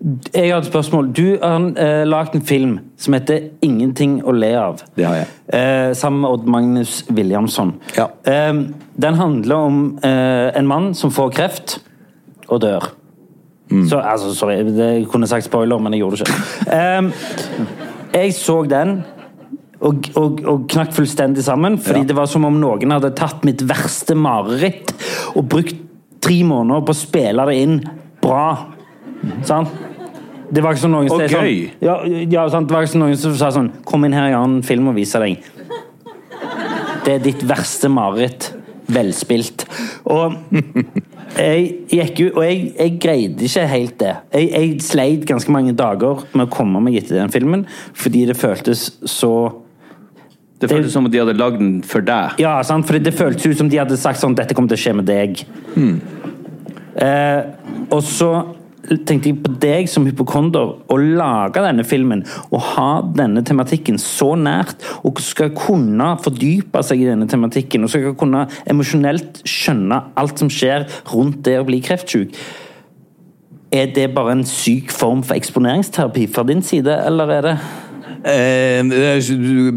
Jeg har et spørsmål. Du har uh, lagd en film som heter 'Ingenting å le av'. Det har jeg. Uh, sammen med Odd Magnus Williamson. Ja. Uh, den handler om uh, en mann som får kreft og dør. Mm. Så, altså, sorry, jeg kunne sagt spoiler, men jeg gjorde det ikke. Eh, jeg så den. Og, og, og knakk fullstendig sammen, fordi Ja. det var som om noen hadde tatt mitt verste mareritt og brukt tre måneder på å spille det inn bra. Sant? Det var ikke som noen Og gøy. Sånn, ja, ja, sant? Det var ikke som noen som sa sånn Kom inn her, jeg har en film å vise deg. Det er ditt verste mareritt. Velspilt. Og jeg gikk jo, og jeg, jeg greide ikke helt det. Jeg, jeg sleit ganske mange dager med å komme meg etter den filmen, fordi det føltes så Det føltes som om de hadde lagd den for deg. Ja, sant? for det føltes ut som de hadde sagt sånn Dette kommer til å skje med deg. Eh, og så tenkte jeg på deg som hypokonder, å lage denne filmen og ha denne tematikken så nært, og skal kunne fordype seg i denne tematikken, og skal kunne emosjonelt skjønne alt som skjer rundt det å bli kreftsyk. Er det bare en syk form for eksponeringsterapi fra din side, eller er det Eh,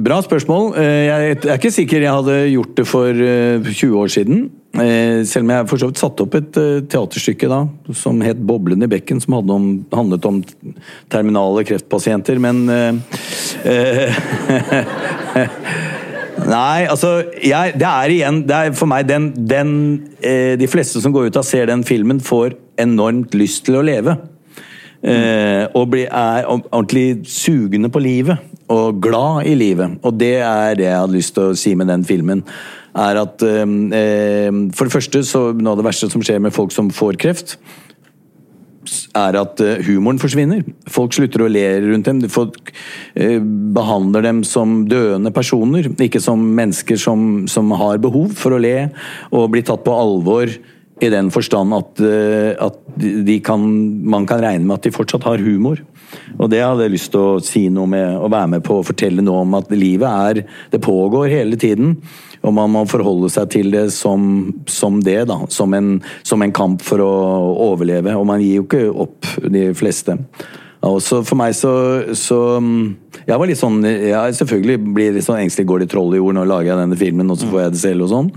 Bra spørsmål. Eh, Jeg er ikke sikker jeg hadde gjort det for eh, 20 år siden. Eh, Selv om jeg for så vidt satte opp et eh, teaterstykke da, som het 'Boblen i bekken', som om, handlet om terminale kreftpasienter, men eh, eh, Nei, altså jeg, Det er igjen det er For meg den, den eh, De fleste som går ut og ser den filmen, får enormt lyst til å leve. Eh, og bli, er ordentlig sugende på livet. Og glad i livet. Og det er det jeg hadde lyst til å si med den filmen. Er at eh, eh, For det første, så noe av det verste som skjer med folk som får kreft, er at eh, humoren forsvinner. Folk slutter å le rundt dem. Folk eh, behandler dem som døende personer, ikke som mennesker som, som har behov for å le og bli tatt på alvor i den forstand at, eh, at kan, man kan regne med at de fortsatt har humor. Og det hadde jeg lyst til å si noe med, å være med på å fortelle noe om at livet er Det pågår hele tiden. Og man må forholde seg til det som, som det, da. Som en, som en kamp for å overleve. Og man gir jo ikke opp, de fleste. Og så for meg så, så Jeg var litt sånn Jeg selvfølgelig blir litt sånn engstelig går det troll i jord? når lager jeg denne filmen, og så får jeg det selv og sånn.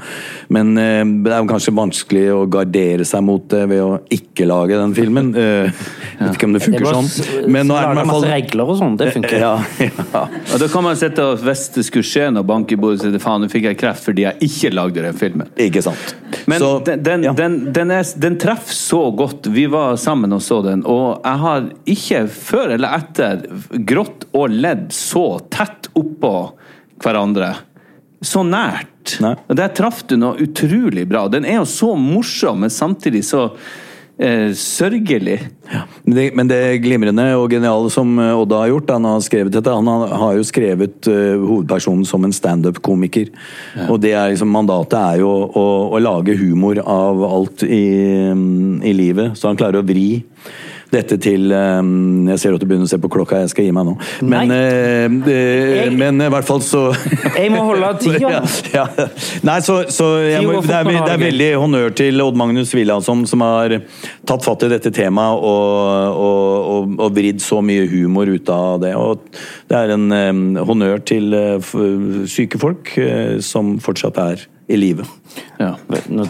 Men eh, det er jo kanskje vanskelig å gardere seg mot det ved å ikke lage den filmen. Eh, jeg vet ikke om det funker sånn. Men nå er det i hvert fall masse regler og sånn, det funker. Ja, ja. Og da kan man sitte og Hvis det skulle skje noe bank i bordet, så faen, nå fikk jeg kreft fordi jeg ikke lagde den filmen. Ikke sant. Men Så, den, den, ja. den, den, er, den treffer så godt. Vi var sammen og så den, og jeg har ikke før eller etter grått og ledd så tett oppå hverandre. Så nært. Nei. Der traff du noe utrolig bra. Den er jo så morsom, men samtidig så eh, sørgelig. Men det, men det glimrende og geniale som eh, Odda har gjort, han har skrevet dette, han har, har jo skrevet uh, hovedpersonen som en standup-komiker. Og det er liksom, mandatet er jo å, å lage humor av alt i, um, i livet, så han klarer å vri dette til eh, Jeg ser at du begynner å se på klokka, jeg skal gi meg nå. Men, eh, Jeg- men i hvert fall så Jeg må holde tida. ja, ja. Nei, så, så jeg må, det, er, det er veldig honnør til Odd Magnus Wilhelmsson, som har tatt fatt i dette temaet og, og, og, og vridd så mye humor ut av det. Og det er en eh, honnør til eh, syke folk eh, som fortsatt er i live. Ja. Nå-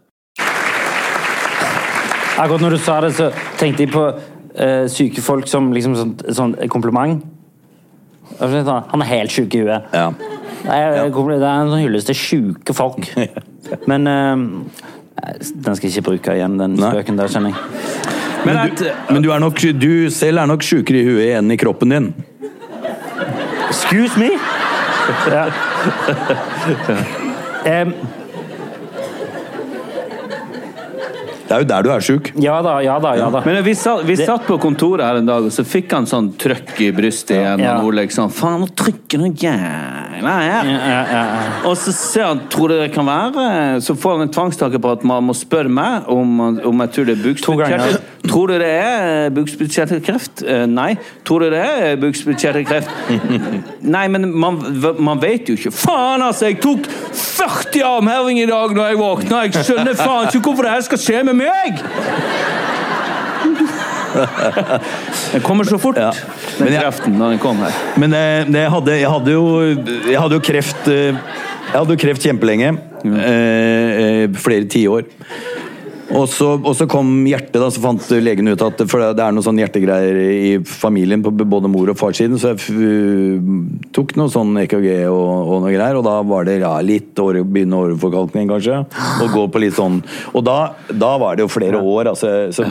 Akkurat når du sa det, så tenkte jeg på uh, syke folk som liksom sånn, sånn kompliment. Han er helt sjuk i huet. Ja. Det er, det er en sånn hyllest til sjuke folk. Men uh, den skal jeg ikke bruke igjen, den Nei. spøken der, kjenner jeg. Men, du, men du, er nok, du selv er nok sjukere i huet enn i kroppen din. Excuse me? Ja. Em, Det er jo der du er sjuk. ja da, ja da, ja da. men vi, satt, vi Det- satt på kontoret her en dag, og så fikk han sånn trøkk i brystet igjen. Ja. Og Oleg sånn Faen, nå trykker noe jævla her. Ja, ja. Og så ser han, tror du det kan være Så får han en tvangstanke på at man må spørre meg om, om jeg tror det er bukspyttkjertel. Tror du det er bukspyttkjertelkreft? Eh, Nei. Tror du det er bukspyttkjertelkreft? Nei, men man, man vet jo ikke. Faen, altså! Jeg tok 40 armheving i dag når jeg våkna! Jeg skjønner faen ikke hvorfor det her skal skje med meg! Den kommer så fort, Ja. den Men jeg- kreften, når den kom her. Men jeg, jeg, hadde, jeg, hadde jo, jeg hadde jo kreft eh, Jeg hadde jo kreft kjempelenge. Mm. eh, flere tiår. Og så, og så kom hjertet, da, så fant legen ut at for det er noen sånne hjertegreier i familien på både mor- og farssiden, så jeg f tok noe sånn EKG og, og noe greier, og da var det ja, litt åre, begynne åreforkalkning, kanskje. Og gå på litt sånn Og da, da var det jo flere år, altså. Så,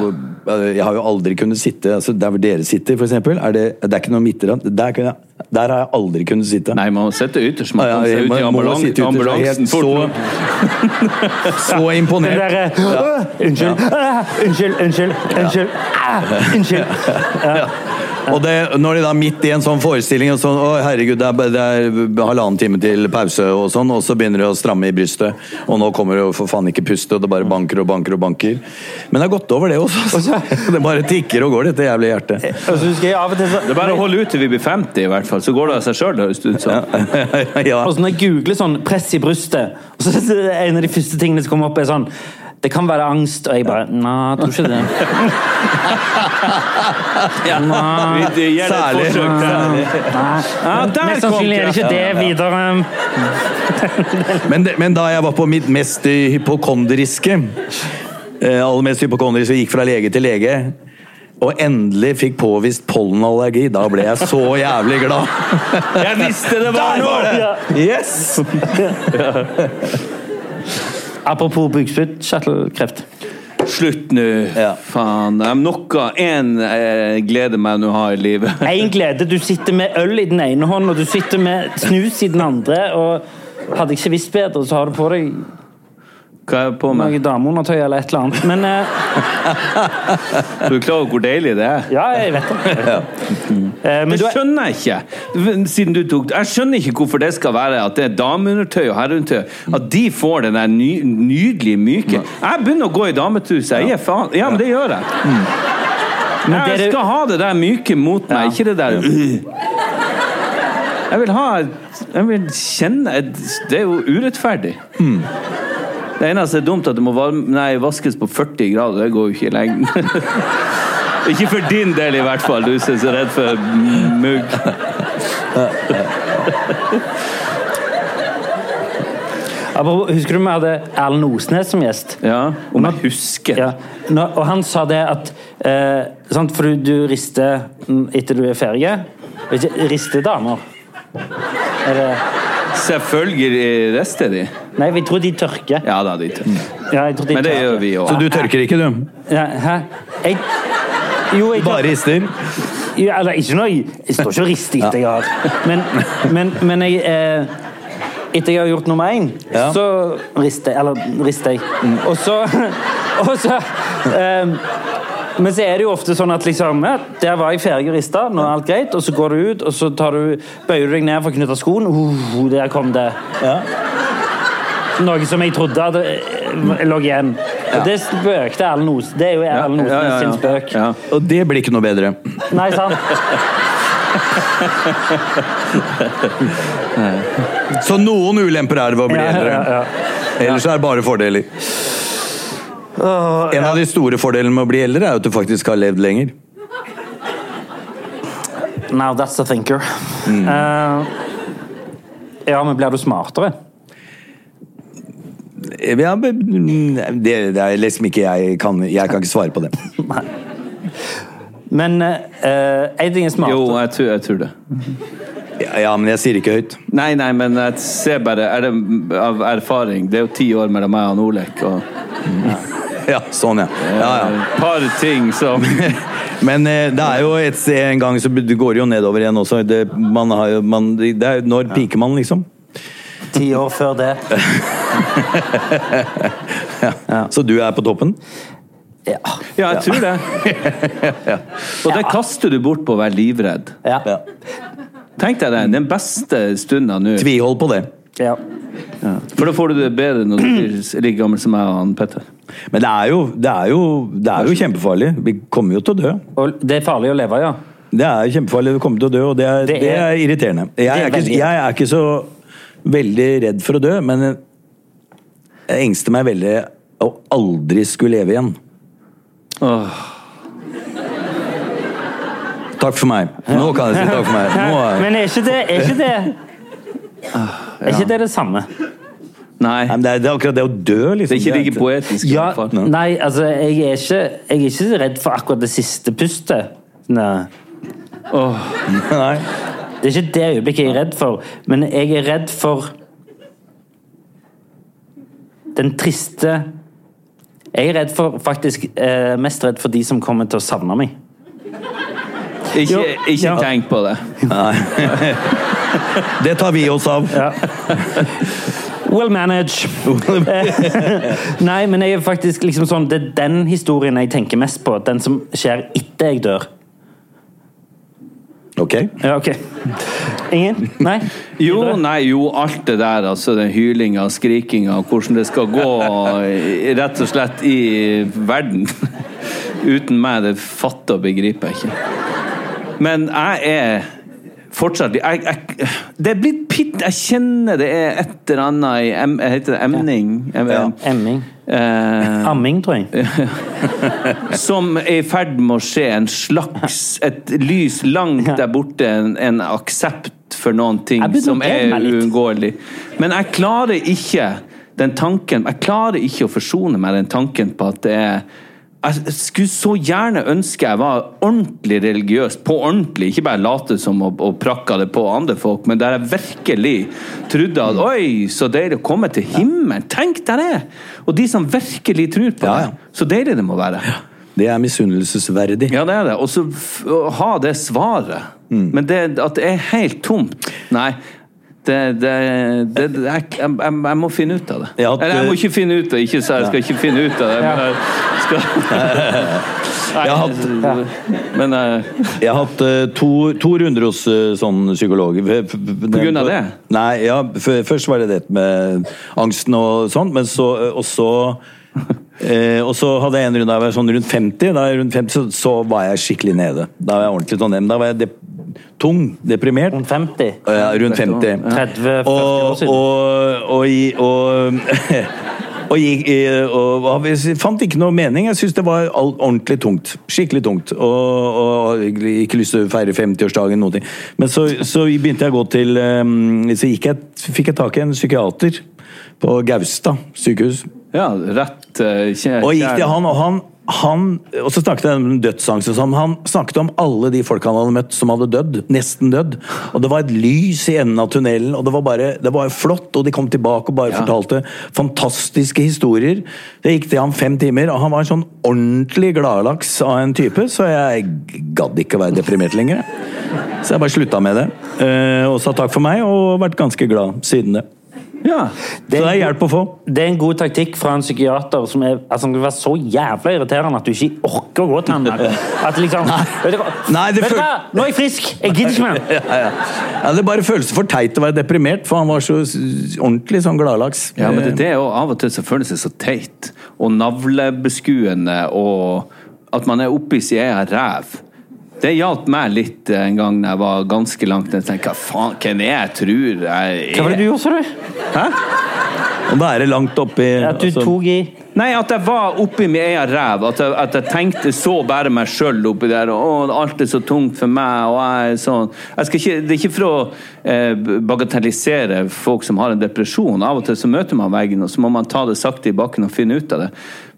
jeg har jo aldri kunnet sitte altså Der hvor dere sitter, eksempel, er det, det er ikke noe midteramt. Der, kunne jeg- der har jeg aldri kunnet sitte. Nei, man må sitte ytterst. Man Ja, kan ja, man ut i ambulansen fort så- Så imponert. derre «Åh, Unnskyld, ah, unnskyld, unnskyld, unnskyld. Ah, unnskyld. Ja. Og det, når de da midt i en sånn forestilling og sånn, å herregud, det er, det er halvannen time til pause og sånn, og så begynner det å stramme i brystet, og nå kommer det jo for faen ikke puste, og det bare banker og banker og banker. Men det har gått over det også. altså. Det bare tikker og går, dette jævlige hjertet. Så Det er bare å holde ut til vi blir 50, i hvert fall. Så går det av seg sjøl, høres det ut som. ja. Og så når jeg googler sånn 'press i brystet', og så er en av de første tingene som kommer opp, er sånn det kan være angst, og jeg bare Nei, jeg tror ikke det. Nei. Vi gir det et forsøk der. Ja, der Mest sannsynlig er det ikke det videre. Men, det, men da jeg var på mitt mest hypokondriske, eh, aller mest hypokondriske, gikk fra lege til lege, og endelig fikk påvist pollenallergi, da ble jeg så jævlig glad. Jeg visste det var noe! Yes! Apropos bukspyttkjertelkreft. Slutt nå. Ja. Faen. Noe én gleder meg nå har ha i livet. Én glede. Du sitter med øl i den ene hånden, og du sitter med snus i den andre. og Hadde jeg ikke visst bedre, så har du på deg Hva er jeg på noe med? dameundertøy eller et eller annet. Men eh, Du er klar over hvor deilig det er? ja, jeg vet det. Jeg vet Det du det skjønner jeg ikke. Siden du tok Jeg skjønner ikke hvorfor det skal være at det er dameundertøy og herreundertøy. At de får den der ny, nydelige, myke Jeg begynner å gå i dametruse. Jeg gir faen. Ja, men det gjør jeg. men det Jeg skal ha det der myke mot meg, ikke det der øh. Jeg vil ha Jeg vil kjenne Det er jo urettferdig. Det eneste er dumt at det må varme, nei, vaskes på 40 grader. Det går jo ikke i lengden. ikke for din del, i hvert fall, du som er så redd for mugg. Husker du vi hadde Erlend Osnes som gjest? Ja, om jeg husker. Ja. Nå, og han sa det at eh, sant, For du, du rister etter du er ferdig. Ikke rister damer. Er det Selvfølgelig rister de. Nei, vi tror de tørker. Ja da, de tørker. Ja, jeg tror de Men det tørker. gjør vi Så du tørker ikke, du? Ja, hæ? Jeg... Jo, jeg Bare rister? Jo, eller ikke noe Jeg står ikke og rister etter jeg har Men, men, men jeg eh, Etter jeg har gjort nummer én, Ja. så rister jeg. Eller rister jeg. Og så Og så eh, Men så er det jo ofte sånn at liksom ja, Der var jeg ferdig å riste, nå er alt greit. Og så går du ut, og så tar du, bøyer du deg ned for å knytte skoen. Uh, der kom det. Noe som jeg trodde hadde, eh, lå igjen. Det spøkte Erlend Os. Det er jo Erlend Osen ja, ja, ja. sin spøk. Ja. Og det blir ikke noe bedre. Nei, sant? Så noen ulemper er det ved å bli eldre. ja, ja. Ellers er det bare fordeler. En av de store fordelene med å bli eldre er at du faktisk har levd lenger. Now that's a thinker. Mm. Uh, ja, men blir du smartere? Ja, det, det er liksom ikke jeg kan Jeg kan ikke svare på det. Nei. Men uh, en ting er smart. Jo, jeg tror, jeg tror det. Ja, ja, men jeg sier ikke høyt. Nei, nei, men jeg ser bare er det av erfaring. Det er jo ti år mellom meg og Olek. Og Ja, sånn, ja. ja, ja. et par ting som Men eh, det er jo et en gang så det går jo nedover igjen også. Det, man har man, det er, når piker man, liksom? Ti år før det. Ja. Så du er på toppen? Ja. Ja, jeg tror det. Og det kaster du bort på å være livredd. Ja. Ja. Tenk deg det. Den beste stunda nå. Tvihold på det. ja. For da får du det bedre når du blir like gammel som meg og han Petter. Men det er, jo, det, er jo, det er jo kjempefarlig. Vi kommer jo til å dø. Og det er farlig å leve, ja. Det er kjempefarlig. Vi kommer til å dø, og det er, Det det er- er, irriterende. Jeg er er, ikke, jeg er ikke så veldig redd for å dø, men jeg engster meg veldig å aldri skulle leve igjen. Åh. Takk for meg. Nå kan jeg si takk for meg. Nå er, Men er ikke det Er ikke det, er ikke det, det samme? Nei. Nei, det, er, det er akkurat det å dø, Det liksom. er ikke like poetisk. Ja, nei, altså, jeg er, ikke, jeg er ikke redd for akkurat det siste pustet. Nei. Nei. Det er ikke det øyeblikket jeg er redd for, men jeg er redd for den triste Jeg er redd for, faktisk eh, mest redd for de som kommer til å savne meg. Ikke, Jo, ikke ja. tenk på det. Det tar vi oss av. Ja. Well managed. Nei, men jeg er faktisk liksom sånn Det er den historien jeg tenker mest på. Den som skjer etter jeg dør. Ok? Ja, ok. Ingen? Nei? Jo, nei, jo, alt det der, altså den hylinga skrikinga, hvordan det skal gå rett og slett i verden uten meg, det fatter og begriper jeg ikke. Men jeg er fortsatt jeg, jeg, Det er blitt pitt Jeg kjenner det er et eller annet i em, Heter det emning? Em, Ja. Emming. eh, Amming, tror jeg. som er i ferd med å skje en slags Et lys langt der borte, en, en aksept for noen ting som er uunngåelig. Men jeg klarer ikke den tanken Jeg klarer ikke å forsone meg den tanken på at det er jeg skulle så gjerne ønske jeg var ordentlig religiøs, på ordentlig. Ikke bare late som og, og prakka det på andre folk, men der jeg virkelig trodde at Oi, så deilig å komme til himmelen! Tenk deg det! Og de som virkelig tror på Ja, det. Så deilig det må være. Det er misunnelsesverdig. Ja, det er det. Og så ha det svaret. Mm. Men det, at det er helt tomt Nei. Det, det, det, jeg, jeg, jeg må finne ut av det. Ja, Eller jeg må ikke finne ut av det. Ikke så jeg skal ikke finne ut av det. Men jeg skal Nei, Jeg har hatt- Men uh, Jeg har hatt eh, to, to runder hos eh, sånn psykolog. På grunn av det? Nei, ja, først var det det med angsten og sånn, men så og så og så hadde jeg en runde da jeg var sånn rundt 50. Da jeg rundt 50 så, så var jeg skikkelig nede. Da var jeg ordentlig sånn. Da var jeg tung, deprimert. Rundt 50. Ja, rundt 50. 30-40 år Og, siden. og, og, og, og, gikk og, og jeg fant ikke noe mening. Jeg syntes det var ordentlig tungt. Skikkelig tungt. Og, og ikke lyst til å feire 50-årsdagen. noen ting. Men så, så begynte jeg å gå til um, Så gikk jeg, fikk jeg tak i en psykiater på Gaustad sykehus. ja, rett eh, kjæ- Og gikk til han, og han han, og så snakket jeg om dødsangsten og sånn. Han snakket om alle de folk han hadde møtt som hadde dødd. Nesten dødd. Og det var et lys i enden av tunnelen, og det var bare det var flott. Og de kom tilbake og bare fortalte fantastiske historier. Det gikk til ham fem timer, og han var en sånn ordentlig gladlaks av en type, så jeg gadd ikke å være deprimert lenger. Så jeg bare slutta med det. eh, Og sa takk for meg, og vært ganske glad siden det. Ja. Så det er hjelp å få. Det er en god taktikk fra en psykiater som er, altså, det være så jævla irriterende at du ikke orker å gå til ham. At liksom Vet du hva? Nei, det Vet du hva? Nå er jeg frisk! Jeg gidder ikke mer! Ja, ja. ja, Det bare føles for teit å være deprimert, for han var så ordentlig sånn gladlaks. Ja, men det, det er jo av og til så føles det så teit og navlebeskuende og at man er oppi sin egen ræv. Det hjalp meg litt en gang da jeg var ganske langt ned. Tenkte, Hva faen, hvem er jeg tror jeg er? Hva var det du gjorde, sa du? Hæ? Å er langt oppi At du altså- tok i Nei, at jeg var oppi min egen ræv. At jeg, at jeg tenkte så bare meg sjøl oppi der. Og å, alt er så tungt for meg. Og jeg er sånn jeg skal ikke, Det er ikke for å eh, bagatellisere folk som har en depresjon. Av og til så møter man veggen, og så må man ta det sakte i bakken og finne ut av det.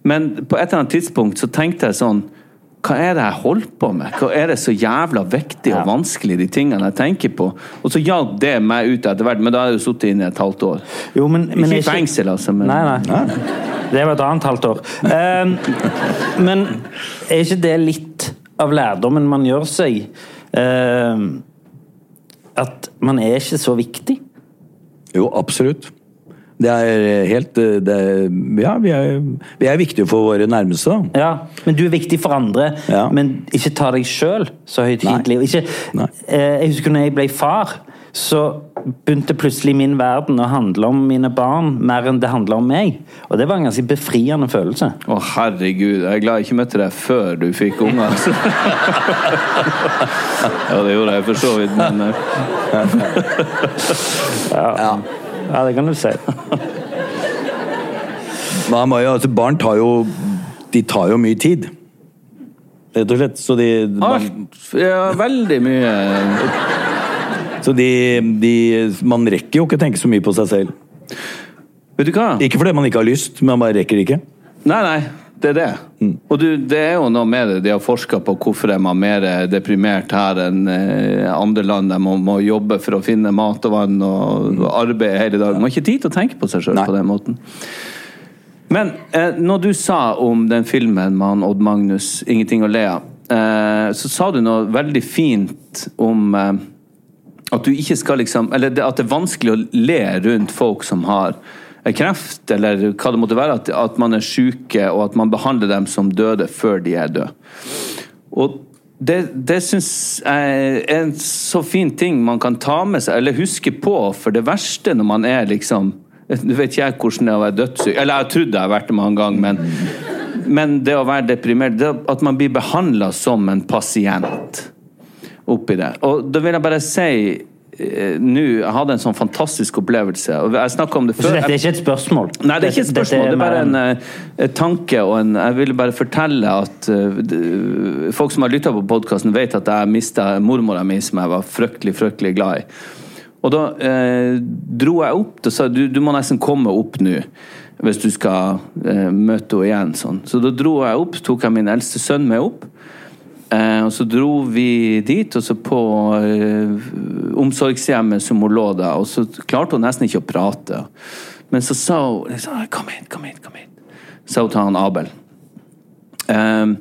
Men på et eller annet tidspunkt så tenkte jeg sånn hva er det jeg holder på med? Hva er det så jævla viktig og vanskelig, de tingene jeg tenker på? Og så hjalp det meg ut etter hvert, men da har jeg jo sittet inne i et halvt år. Jo, men, men ikke i fengsel, altså, men Nei, nei. Det var et annet halvt år. Ehm, men er ikke det litt av lærdommen man gjør seg? Ehm, at man er ikke så viktig? Jo, absolutt. Det er helt det er, Ja, vi er, vi er viktige for våre nærmeste. Ja, men du er viktig for andre. Ja. Men ikke ta deg sjøl så høytidelig. Eh, jeg husker når jeg ble far, så begynte plutselig min verden å handle om mine barn mer enn det handla om meg. Og det var en ganske befriende følelse. Å, herregud. Jeg er glad jeg ikke møtte deg før du fikk unger. Altså. ja, det gjorde jeg for så vidt, men eh, Ja, det kan du si. Man Maja, jo, altså, barn tar jo De tar jo mye tid. Rett og slett. Så de, man, alt Ja, veldig mye så de, de Man rekker jo ikke tenke så mye på seg selv. Vet du hva? Ikke fordi man ikke har lyst, men man bare rekker det ikke. Nei, nei. Det er det. Og du, det er jo noe med det. De har forska på hvorfor er man mer deprimert her enn eh, andre land De man må jobbe for å finne mat og vann og arbeide hele dagen. Man har ikke tid til å tenke på seg sjøl på den måten. Men eh, når du sa om den filmen med han Odd Magnus, 'Ingenting å le av', eh, så sa du noe veldig fint om eh, at du ikke skal liksom Eller at det er vanskelig å le rundt folk som har kreft, eller hva det måtte være. At, at man er syke, og at man behandler dem som døde før de er døde. Og det, det syns jeg er en så fin ting man kan ta med seg, eller huske på. For det verste når man er liksom Du vet ikke jeg hvordan det er å være dødssyk Eller jeg har trodd jeg har vært det mange ganger, men, men det å være deprimert det At man blir behandla som en pasient oppi det. Og da vil jeg bare si nå, hadde en sånn fantastisk opplevelse. og Jeg snakka om det før. Så dette er ikke et spørsmål? Nei, det er ikke et spørsmål. Det er bare en, eh, en tanke og en Jeg ville bare fortelle at uh, folk som har lytta på podkasten, vet at jeg mista mormora mi, som jeg var fryktelig, fryktelig glad i. Og da eh, dro jeg opp og sa du, du må nesten komme opp nå. Hvis du skal eh, møte henne igjen. Sånn. Så da dro jeg opp, tok jeg min eldste sønn med opp. Eh, og så dro vi dit, og så på eh, omsorgshjemmet som hun lå da, og så klarte hun nesten ikke å prate. Men så sa hun liksom, Kom hit, kom hit, kom hit. Sa hun til han Abel. Um,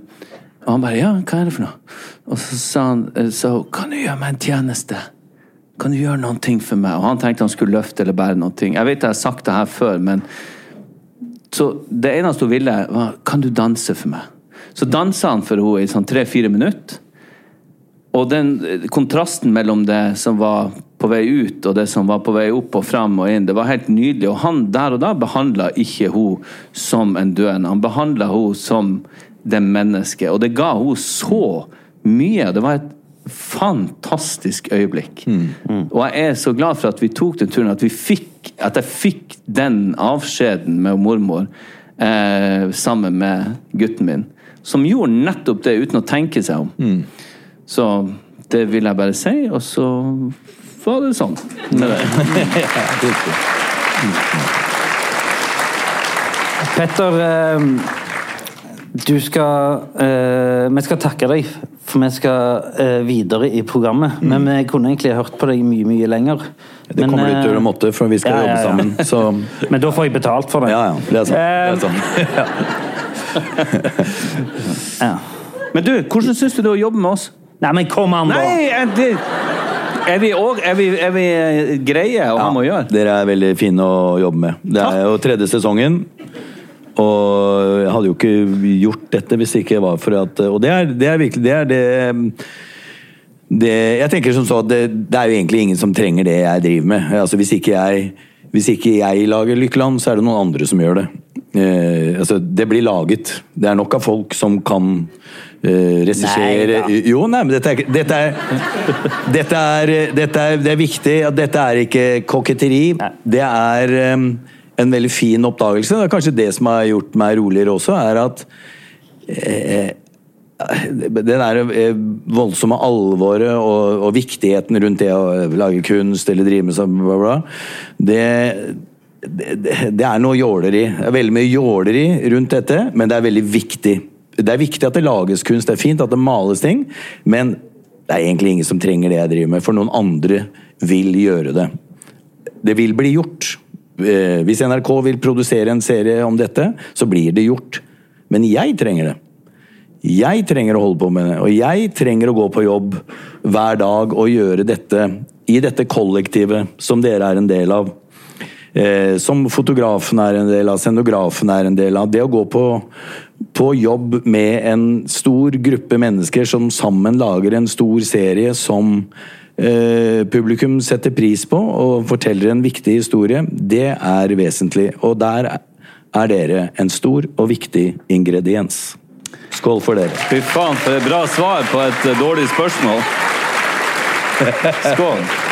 og han bare Ja, hva er det for noe? Og så eh, sa hun, Kan du gjøre meg en tjeneste? Kan du gjøre noen ting for meg? Og han tenkte han skulle løfte eller bære noen ting. Jeg vet jeg har sagt det her før, men så det eneste hun ville, var Kan du danse for meg? Så dansa han for henne i sånn tre-fire minutter. Og den eh, kontrasten mellom det som var på vei ut, og det som var på vei opp og fram og inn, det var helt nydelig. Og han der og da behandla ikke hun som en døende. Han behandla hun som det mennesket. Og det ga hun så mye. Det var et fantastisk øyeblikk. Og jeg er så glad for at vi tok den turen, at, vi fikk, at jeg fikk den avskjeden med mormor eh, sammen med gutten min. Som gjorde nettopp det uten å tenke seg om. Så det vil jeg bare si, og så var det sånn. Med det. Petter, eh, Du skal eh, Vi skal takke deg, for vi skal eh, videre i programmet. Men vi kunne egentlig hørt på deg mye, mye lenger. Mm. Det kommer du til å måtte, for vi skal ja, ja, jobbe sammen. Så Men da får jeg betalt for det. ja, ja. Det er sant. Det er Eh, sant. ja. Men du, hvordan syns du det er å jobbe med oss? Nei, men kom an, da! Nei, er, det, er vi også, er, vi- er vi eh, greie å ha med å gjøre? Dere er veldig fine å jobbe med. Det er jo tredje sesongen. Og jeg hadde jo ikke gjort dette hvis det ikke var for at Og det er, det er virkelig det er det, det Jeg tenker som så at det, det er jo egentlig ingen som trenger det jeg driver med. Altså Hvis ikke jeg, hvis ikke jeg lager Lykkeland, så er det noen andre som gjør det. Eh, altså, det blir laget. Det er nok av folk som kan eh, regissere Jo, nei, men dette er, dette er, dette er, dette er Det er viktig at dette er ikke koketteri. Det er eh, en veldig fin oppdagelse. Det er kanskje det som har gjort meg roligere også, er at eh, det der eh, voldsomme alvoret og, og viktigheten rundt det å lage kunst eller drive med sånn, bla, bla, det, det, er noe jåleri. Det er veldig mye jåleri rundt dette, men det er veldig viktig. Det er viktig at det lages kunst, det er fint at det males ting, men det er egentlig ingen som trenger det jeg driver med, for noen andre vil gjøre det. Det vil bli gjort. Eh, Hvis NRK vil produsere en serie om dette, så blir det gjort. Men jeg trenger det. Jeg trenger å holde på med det, og jeg trenger å gå på jobb hver dag og gjøre dette i dette kollektivet som dere er en del av. Eh, som fotografen er en del av, scenografen er en del av. Det å gå på, på jobb med en stor gruppe mennesker som sammen lager en stor serie som eh, publikum setter pris på og forteller en viktig historie, det er vesentlig. Og der er dere en stor og viktig ingrediens. Skål for dere. Fy faen, for et bra svar på et dårlig spørsmål. Skål.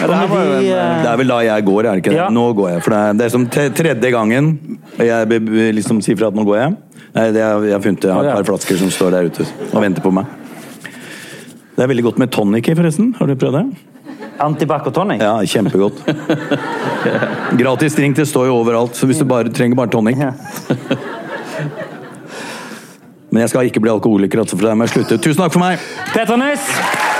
Ja, det vi, en, eh, Det er vel da jeg går, er det ikke det? Ja. Nå går jeg. For det er, det er som tredje gangen jeg liksom sier fra at nå går jeg. Nei, det er, jeg har funnet jeg har et par flasker som står der ute og venter på meg. Det er veldig godt med tonic i, forresten. Har du prøvd det? Antibac og tonic? Ja, kjempegodt. Gratis drink, det står jo overalt, så hvis du bare trenger bare tonic. Men jeg skal ikke bli alkoholiker, altså, for det må jeg slutte. Tusen takk for meg! Petter Næss!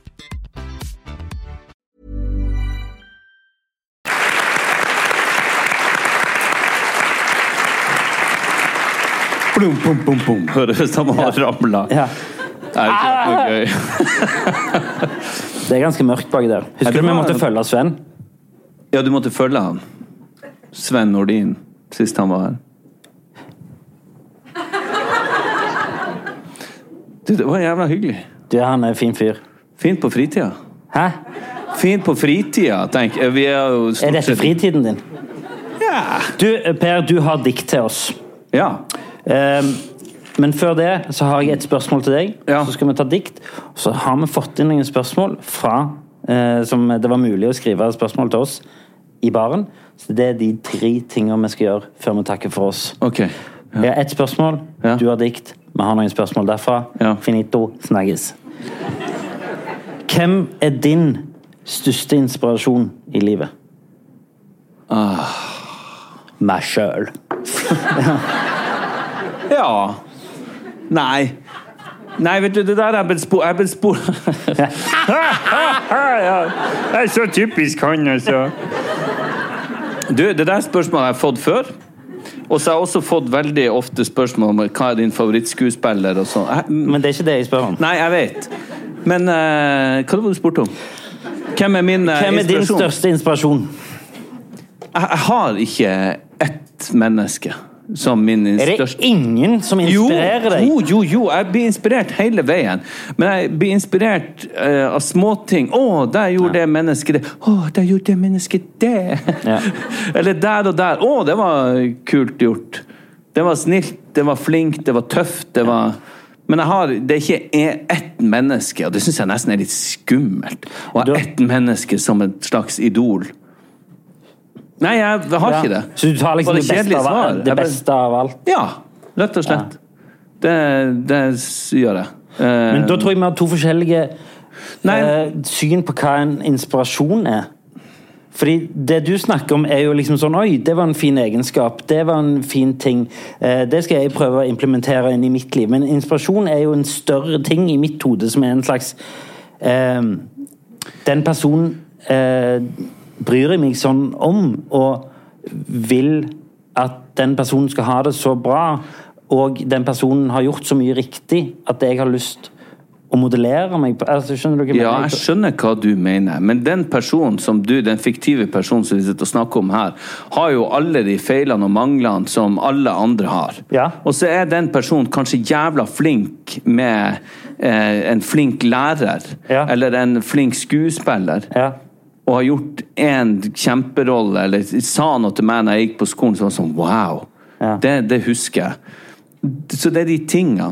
Plum, plum, plum, plum. Ut som han har ramla. Ja. Er det ikke noe gøy? Det er ganske mørkt baki der. Husker det du vi måtte følge Sven? Ja, du måtte følge han. Sven Nordin, sist han var her. Du, det var jævla hyggelig. Du, han er en fin fyr. Fint på fritida. Hæ? Fint på fritida, tenk. Vi er Er dette fritiden din? Ja. Du, Per, du har dikt til oss. ja. Ehm, men før det så har jeg et spørsmål til deg. Ja. Så skal vi ta dikt. Så har vi fått inn noen spørsmål fra eh, som det var mulig å skrive spørsmål til oss i baren. Så det er de tre tingene vi skal gjøre før vi takker for oss. Ok. Jeg har ett spørsmål, Ja. du har dikt. Vi har noen spørsmål derfra. Ja. Finito. Snakkes. Hvem er din største inspirasjon i livet? Ah. Meg sjøl. Ja. Nei. Nei, vet du, det der er blitt spor... Jeg er blitt spor... Det er så typisk han, altså. Du, det der spørsmålet jeg har jeg fått før. Og så har jeg også fått veldig ofte spørsmål om hva er din favorittskuespiller og sånn. Men det er ikke det jeg spør om. Nei, jeg vet. Men uh, hva var det du spurte om? Hvem er min uh, Hvem er din største inspirasjon? Jeg, jeg har ikke ett menneske. Som min Er det ingen som inspirerer deg? Jo, jo, jo, jeg blir inspirert hele veien. Men jeg blir inspirert uh, av småting. 'Å, der gjorde det mennesket det.' 'Å, der gjorde det mennesket det.' Ja. Eller der og der. 'Å, det var kult gjort.' Det var snilt, det var flinkt, det var tøft, det var men har, det er ikke e- ett menneske, og det syns jeg nesten er litt skummelt. Å ha ett menneske som et slags idol. Nei, jeg har ikke det. Så du tar liksom det, det, beste av, svar? det beste av alt? Ja, rett og slett. Det, det gjør jeg. Uh, Men da tror jeg vi har to forskjellige eh, syn på hva en inspirasjon er. Fordi det du snakker om, er jo liksom sånn Oi, det var en fin egenskap. Det var en fin ting. Eh, det skal jeg prøve å implementere inn i mitt liv. Men inspirasjon er jo en større ting i mitt hode, som er en slags eh, Den personen eh, bryr jeg meg sånn om, og vil at den personen skal ha det så bra, og den personen har gjort så mye riktig at jeg har lyst å modellere meg på altså, Skjønner du hva jeg Ja, jeg skjønner hva du mener, men den personen som du, den fiktive personen som vi sitter og snakker om her, har jo alle de feilene og manglene som alle andre har. Ja. Og så er den personen kanskje jævla flink med eh, en flink lærer, Ja. eller en flink skuespiller. Ja. Og har gjort en kjemperolle, eller sa noe til meg når jeg gikk på skolen, som var sånn wow. Ja. Det, det husker jeg. Så det er de tingene.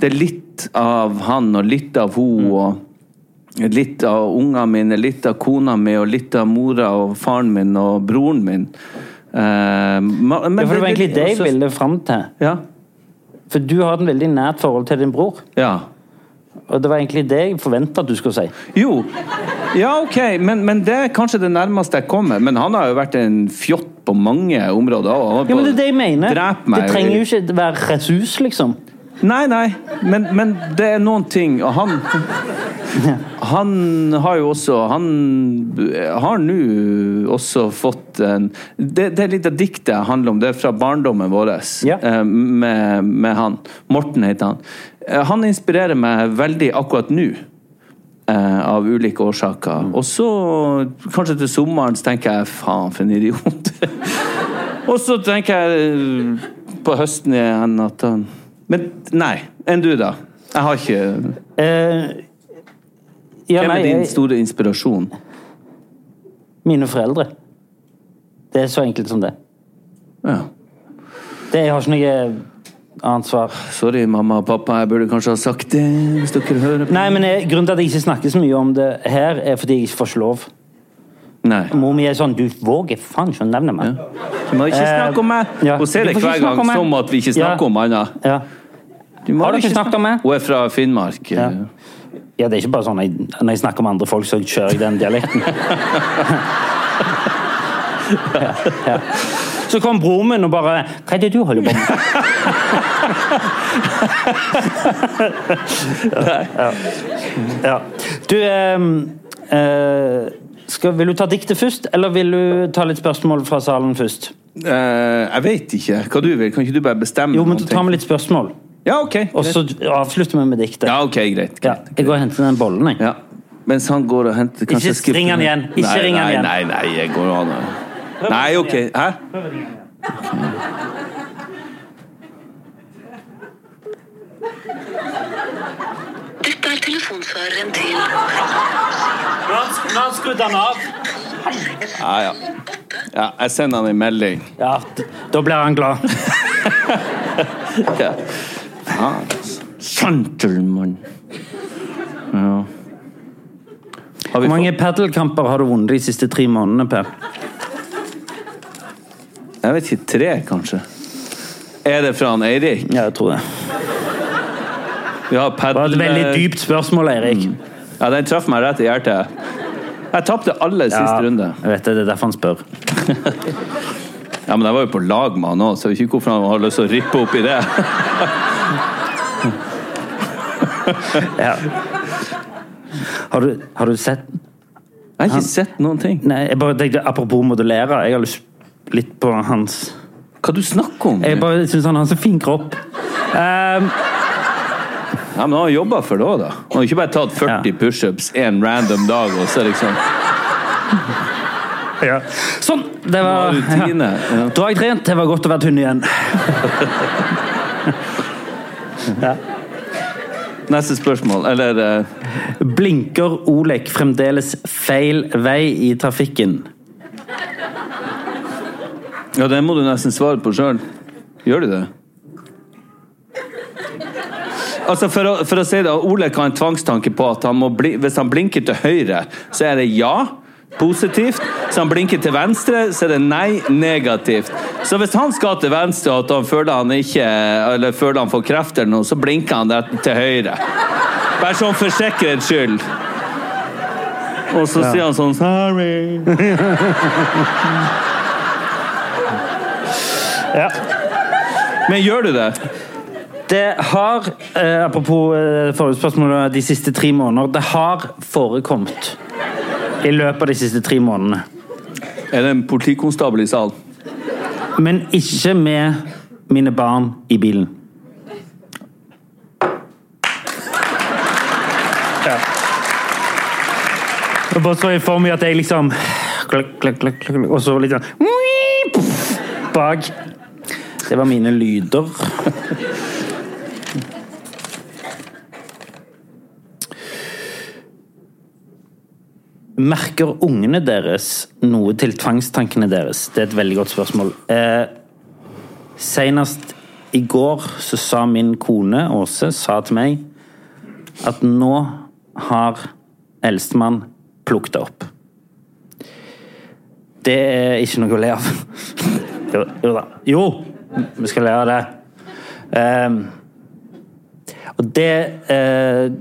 Det er litt av han og litt av hun, og litt av ungene mine, litt av kona mi, og litt av mora og faren min og broren min. Uh, men Ja, for det var egentlig det jeg ville fram til. Ja. For du har et veldig nært forhold til din bror. ja. Og det var egentlig det jeg forventa at du skulle si. Jo. Ja, ok, men, men det er kanskje det nærmeste jeg kommer. Men han har jo vært en fjott på mange områder. har Ja, men det er det jeg mener. Det trenger jo ikke være Jesus, liksom. Nei, nei, men, men det er noen ting Og han Han har jo også Han har nå også fått en Det, det av diktet handler om. Det er fra barndommen vår Ja. eh, med, med han. Morten heter han. Eh, Han inspirerer meg veldig akkurat nå. eh, av ulike årsaker. Og så, kanskje til sommeren, så tenker jeg faen, for en idiot. Og så tenker jeg eh, på høsten igjen at han Men nei. Enn du, da? Jeg har ikke Eh, ja, Hvem er din store inspirasjon? mine foreldre. Det er så enkelt som det. Ja. det jeg har ikke noe annet svar. Sorry, mamma og pappa, jeg burde kanskje ha sagt det, hvis dere hører på. Nei, men jeg, Grunnen til at jeg ikke snakker så mye om det her, er fordi jeg ikke får lov. Nei. Mor mi er sånn Du våger faen ikke å nevne meg. Du må ikke Eh, snakke om meg! ja. Hun ser det hver gang som at vi ikke snakker Ja. om annet. Ja. Du Har du ikke snakket om meg? Hun er fra Finnmark. Ja. ja, det er ikke bare sånn jeg, når jeg snakker om andre folk, så kjører jeg den dialekten. ja, ja. Så kom broren min og bare Hva er det du holder på med? ja. ja. Du ehm, eh, skal, Vil du ta diktet først, eller vil du ta litt spørsmål fra salen først? Eh, jeg vet ikke hva du vil. Kan ikke du bare bestemme Jo, men noen ta ting? med litt spørsmål. Ja, ok. Og så avslutter vi med diktet. Ja, ok, greit. greit, greit. jeg går og henter den bollen, jeg. Ja. Mens han går og henter Ikke ring han igjen. Ikke nei, ring han nei, igjen. Nei, nei, jeg går an Nei, ok. Hæ? Dette er telefonsvareren til Nå har han skrudd den av. Ja, ja. ja. Jeg sender han en melding. Ja, da blir han glad. Ja. Faen. Gentleman. Ja. Hvor mange padelkamper har du vunnet de siste tre månedene, Per? Jeg vet ikke. Tre, kanskje? Er det fra han Eirik? Ja, jeg tror det. Vi har Det var et veldig dypt spørsmål, Eirik. Ja, den traff meg rett i hjertet. Jeg tapte alle siste runde. jeg vet det, det er derfor han spør. Ja, men jeg var jo på lag med han òg, så jeg vet ikke hvorfor han har lyst til å rippe opp i det. Ja. Har, du, har du sett Jeg har ikke sett noen ting. Nei, jeg bare tenkte, Apropos modellere, jeg har lyst litt på hans Hva du snakker om? Jeg bare syns han har så fin kropp. Um, Ja, men han har jobba for det òg, da. Han har ikke bare tatt 40 Ja. pushups en random dag, og så liksom Ja. Sånn. Det var Rutine. Ja. Ja. har trent. Det var godt å være tynn igjen. Neste spørsmål. Eller eh, Blinker Olek fremdeles feil vei i trafikken? Ja, det må du nesten svare på sjøl. Gjør du det? Altså for å, for å si det, Ole kan ha en tvangstanke på at han må bli, hvis han blinker til høyre, så er det ja. Positivt. Hvis han blinker til venstre, så er det nei. Negativt. Så hvis han skal til venstre og at han føler han ikke Eller føler han får kreft eller noe, så blinker han der til høyre. Bare sånn for sikkerhets skyld. Og så sier han sånn Sorry. Ja. Men gjør du det? Det har, eh, apropos eh, forrige spørsmål, de siste tre måneder Det har forekommet i løpet av de siste tre månedene. Er det en politikonstabel i salen? Men ikke med mine barn i bilen. Ja. Og bare så for meg at jeg liksom klakk, klakk, klakk, Og så litt sånn Bak. Det var mine lyder. Merker ungene deres noe til tvangstankene deres? Det er et veldig godt spørsmål. Eh, Senest i går så sa min kone Åse sa til meg at nå har eldstemann plukket det opp. Det er ikke noe å le av. Jo, da. Jo, vi skal lære det. Um, og det uh,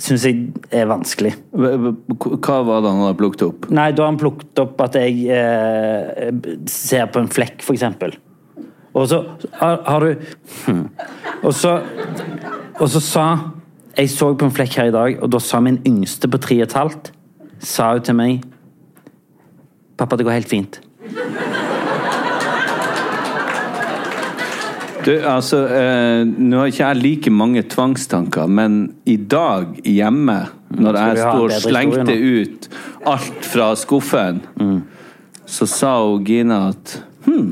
syns jeg er vanskelig. Hva var det han hadde plukket opp? Nei, da har han plukket opp at jeg eh, ser på en flekk, eksempel. Og så har, har du hm. og, så, og så sa Jeg så på en flekk her i dag, og da sa min yngste på tre og et halvt Sa hun til meg Pappa, det går helt fint. Du, altså, eh, Nå har ikke jeg like mange tvangstanker, men i dag hjemme, når jeg sto og slengte ut alt fra skuffen, så sa hun Gina at hm,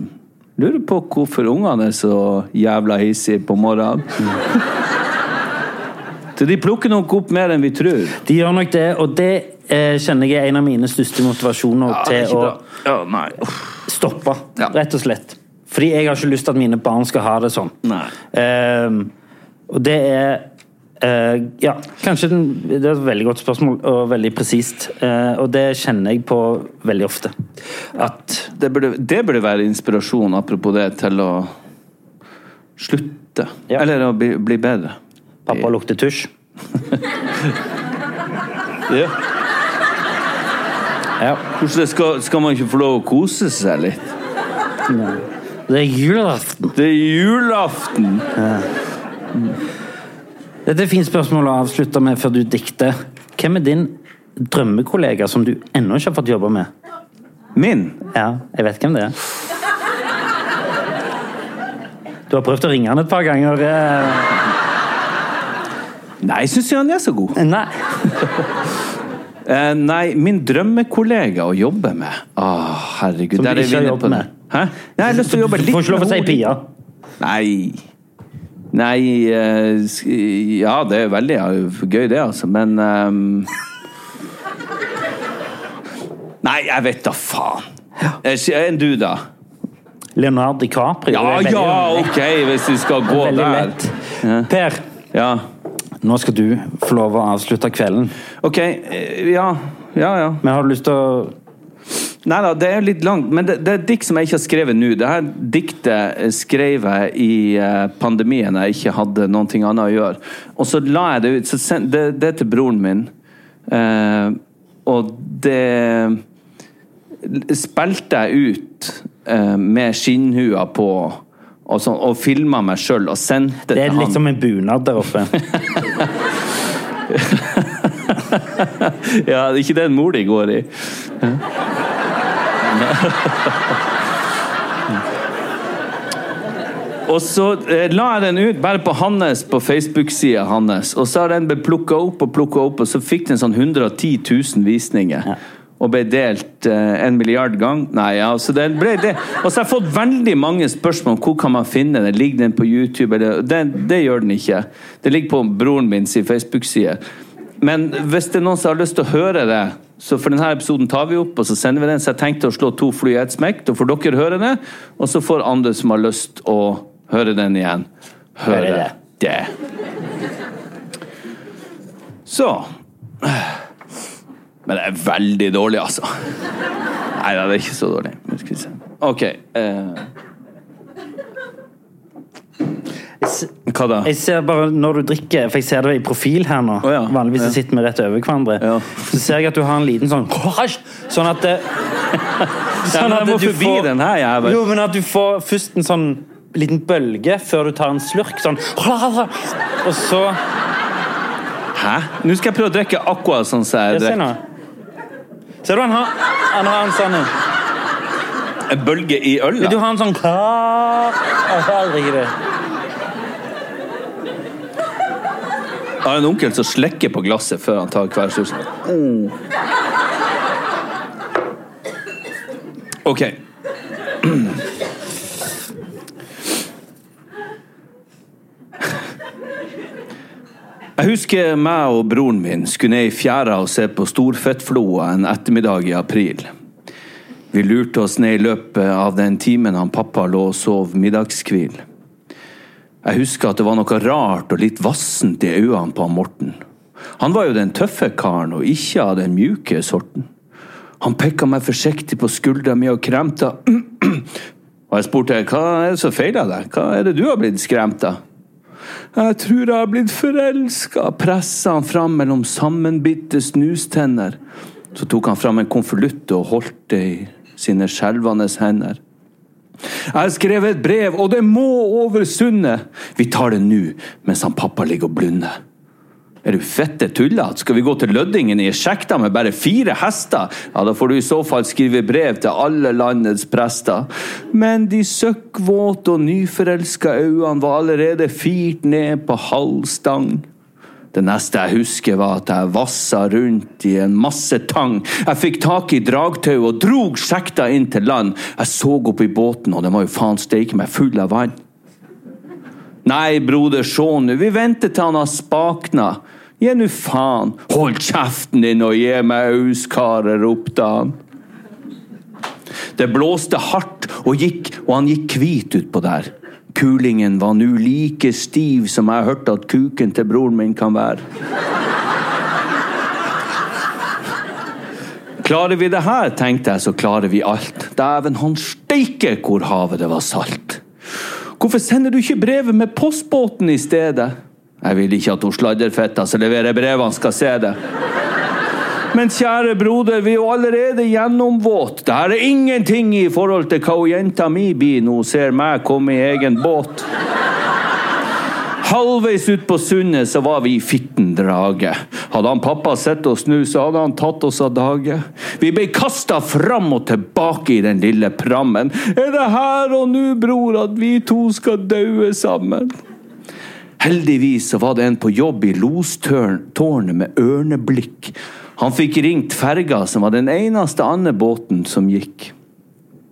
lurer på hvorfor ungene er så jævla hissige på morgenen. Så de plukker nok opp mer enn vi tror. De gjør nok det, og det eh, kjenner jeg er en av mine største motivasjoner Ja, til å. Ja, stoppe, rett og slett. Fordi jeg har ikke lyst til at mine barn skal ha det sånn. Nei. Ehm, og det er uh, Ja, kanskje den, Det er et veldig godt spørsmål, og veldig presist. Uh, og det kjenner jeg på veldig ofte. At Det burde, det burde være inspirasjon, apropos det, til å slutte. Ja. Eller å bli, bli bedre. pappa lukter tusj. Ja. Ja. Skal, skal man ikke få lov å kose seg litt? Det er julaften. Det er julaften! Dette er et fint spørsmål å avslutte med før du dikter. Hvem er din drømmekollega som du ennå ikke har fått jobbe med? Min? Ja, jeg vet hvem det er. Du har prøvd å ringe han et par ganger. Nei, syns jeg han er så god. Nei. Eh, nei, min drømmekollega å jobbe med Å, herregud. Som du ikke har jobbet med? Hæ? Jeg har lyst til å jobbe Du litt får ikke lov å si Pia. Nei. Nei eh, Ja, det er veldig gøy, det, altså, men um... Nei, jeg vet da faen. Enn du, da? Leonard DiCaprio. Ja, veldig- ja, ok, hvis vi skal gå der. lett. Per, Ja. nå skal du få lov å avslutte kvelden. Ok, eh, ja. Ja, ja. Men har du lyst til å Nei da, det er litt langt, men det, det er et dikt som jeg ikke har skrevet nå. Det her diktet skrev jeg i eh, pandemien jeg ikke hadde noe annet å gjøre. Og så la jeg det ut. Så send, det, det er til broren min. Eh, og det spilte jeg ut eh, med skinnhua på. Og, sånn, og filma meg sjøl og sendte Det er litt han. som en bunad der oppe. Ja, ikke det ikke mor di går i. Og så eh, la jeg den ut bare på hans på Facebook-sida hans, og så har den blitt plukka opp og plukka opp, og så fikk den sånn 110 000 visninger. og ble delt eh, en milliard gang. Nei, ja, så den ble det. Og så har jeg fått veldig mange spørsmål om hvor kan man finne den. Ligger den på YouTube? Eller, det, det gjør den ikke. Det ligger på broren min sin Facebook-side. Men hvis det er noen som har lyst til å høre det, så for denne episoden tar vi opp, og så sender vi den. Så jeg tenkte å slå to fly i ett smekk. Da får dere høre det, og så får andre som har lyst å høre den igjen, høre Høre det. Så Men det er veldig dårlig, altså. Nei det er ikke så dårlig. Ok. Eh, hva da? Jeg ser bare når du drikker, for jeg ser det i profil her nå. Oh, ja, Vanligvis ja. sitter vi rett over hverandre. Ja. Så ser jeg at du har en liten sånn Sånn at det, Sånn at, du forbi den her, jeg. Jo, men at du får først en sånn liten bølge før du tar en slurk. Sånn Og så Hæ? Nå skal jeg prøve å drikke aqua sånn som jeg drikker. Ser du han har, han har en sånn en. Bølge i øl? Du har en sånn Og så Har en onkel som slekker på glasset før han tar hver slurk. Ok. Jeg husker meg og broren min skulle ned i fjæra og se på storfettfloa en ettermiddag i april. Vi lurte oss ned i løpet av den timen han pappa lå og sov middagskvil. Jeg husker at det var noe rart og litt vassent i øynene på Morten. Han var jo den tøffe karen, og ikke av den mjuke sorten. Han pekka meg forsiktig på skuldra mi og kremta. Og jeg spurte hva er det som feiler deg, hva er det du har blitt skremt av? Jeg tror jeg har blitt forelska, pressa han fram mellom sammenbitte snustenner. Så tok han fram en konvolutt og holdt det i sine skjelvende hender. Jeg har skrevet et brev, og det må over sundet! Vi tar det nå, mens han pappa ligger og blunder. Er du fette tullete? Skal vi gå til Løddingen i sjekta med bare fire hester? Ja, da får du i så fall skrive brev til alle landets prester. Men de søkkvåte og nyforelska øynene var allerede firt ned på halv stang. Det neste jeg husker, var at jeg vassa rundt i en masse tang. Jeg fikk tak i dragtau og drog sekta inn til land. Jeg så opp i båten, og den var jo faen steike meg full av vann. Nei, broder, se nå, vi venter til han har spakna. Gi nå faen. Hold kjeften din og gi meg auskarer, ropte han. Det blåste hardt, og, gikk, og han gikk hvit utpå der. Kulingen var nå like stiv som jeg hørte at kuken til broren min kan være. Klarer vi det her, tenkte jeg, så klarer vi alt. Dæven han steike hvor havet det var salt. Hvorfor sender du ikke brevet med postbåten i stedet? Jeg vil ikke at hun sladderfetta som leverer brevene, skal se det. Men kjære broder, vi er jo allerede gjennomvåt. Det her er ingenting i forhold til hva jenta mi blir nå ser meg komme i egen båt. Halvveis ut på sundet så var vi fitten drage. Hadde han pappa sett oss nå, så hadde han tatt oss av dage. Vi ble kasta fram og tilbake i den lille prammen. Er det her og nå, bror, at vi to skal daue sammen? Heldigvis så var det en på jobb i lostårnet med ørneblikk. Han fikk ringt ferga, som var den eneste andre båten som gikk.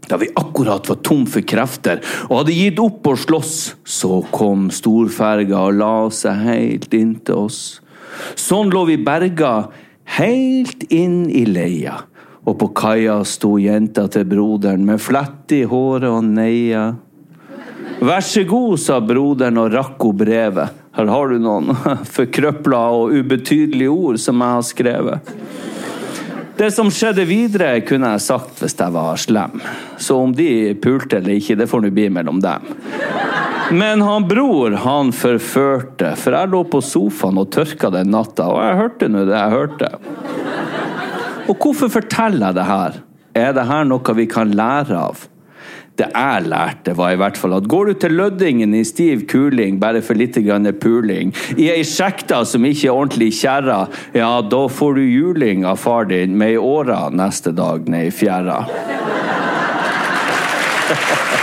Da vi akkurat var tom for krefter og hadde gitt opp å slåss, så kom storferga og la seg helt inntil oss. Sånn lå vi berga helt inn i leia, og på kaia sto jenta til broderen med flett i håret og neia. Vær så god, sa broderen og rakk henne brevet. Her har du noen forkrøpla og ubetydelige ord som jeg har skrevet. Det som skjedde videre, kunne jeg sagt hvis jeg var slem. Så om de pulte eller ikke, det får nå bli mellom dem. Men han bror, han forførte, for jeg lå på sofaen og tørka den natta, og jeg hørte nå det jeg hørte. Og hvorfor forteller jeg det her? Er det her noe vi kan lære av? Det jeg lærte, var i hvert fall at går du til Løddingen i stiv kuling bare for litt grann puling, i ei sjekta som ikke er ordentlig kjerra, ja, da får du juling av far din med i åra neste dag ned i fjæra.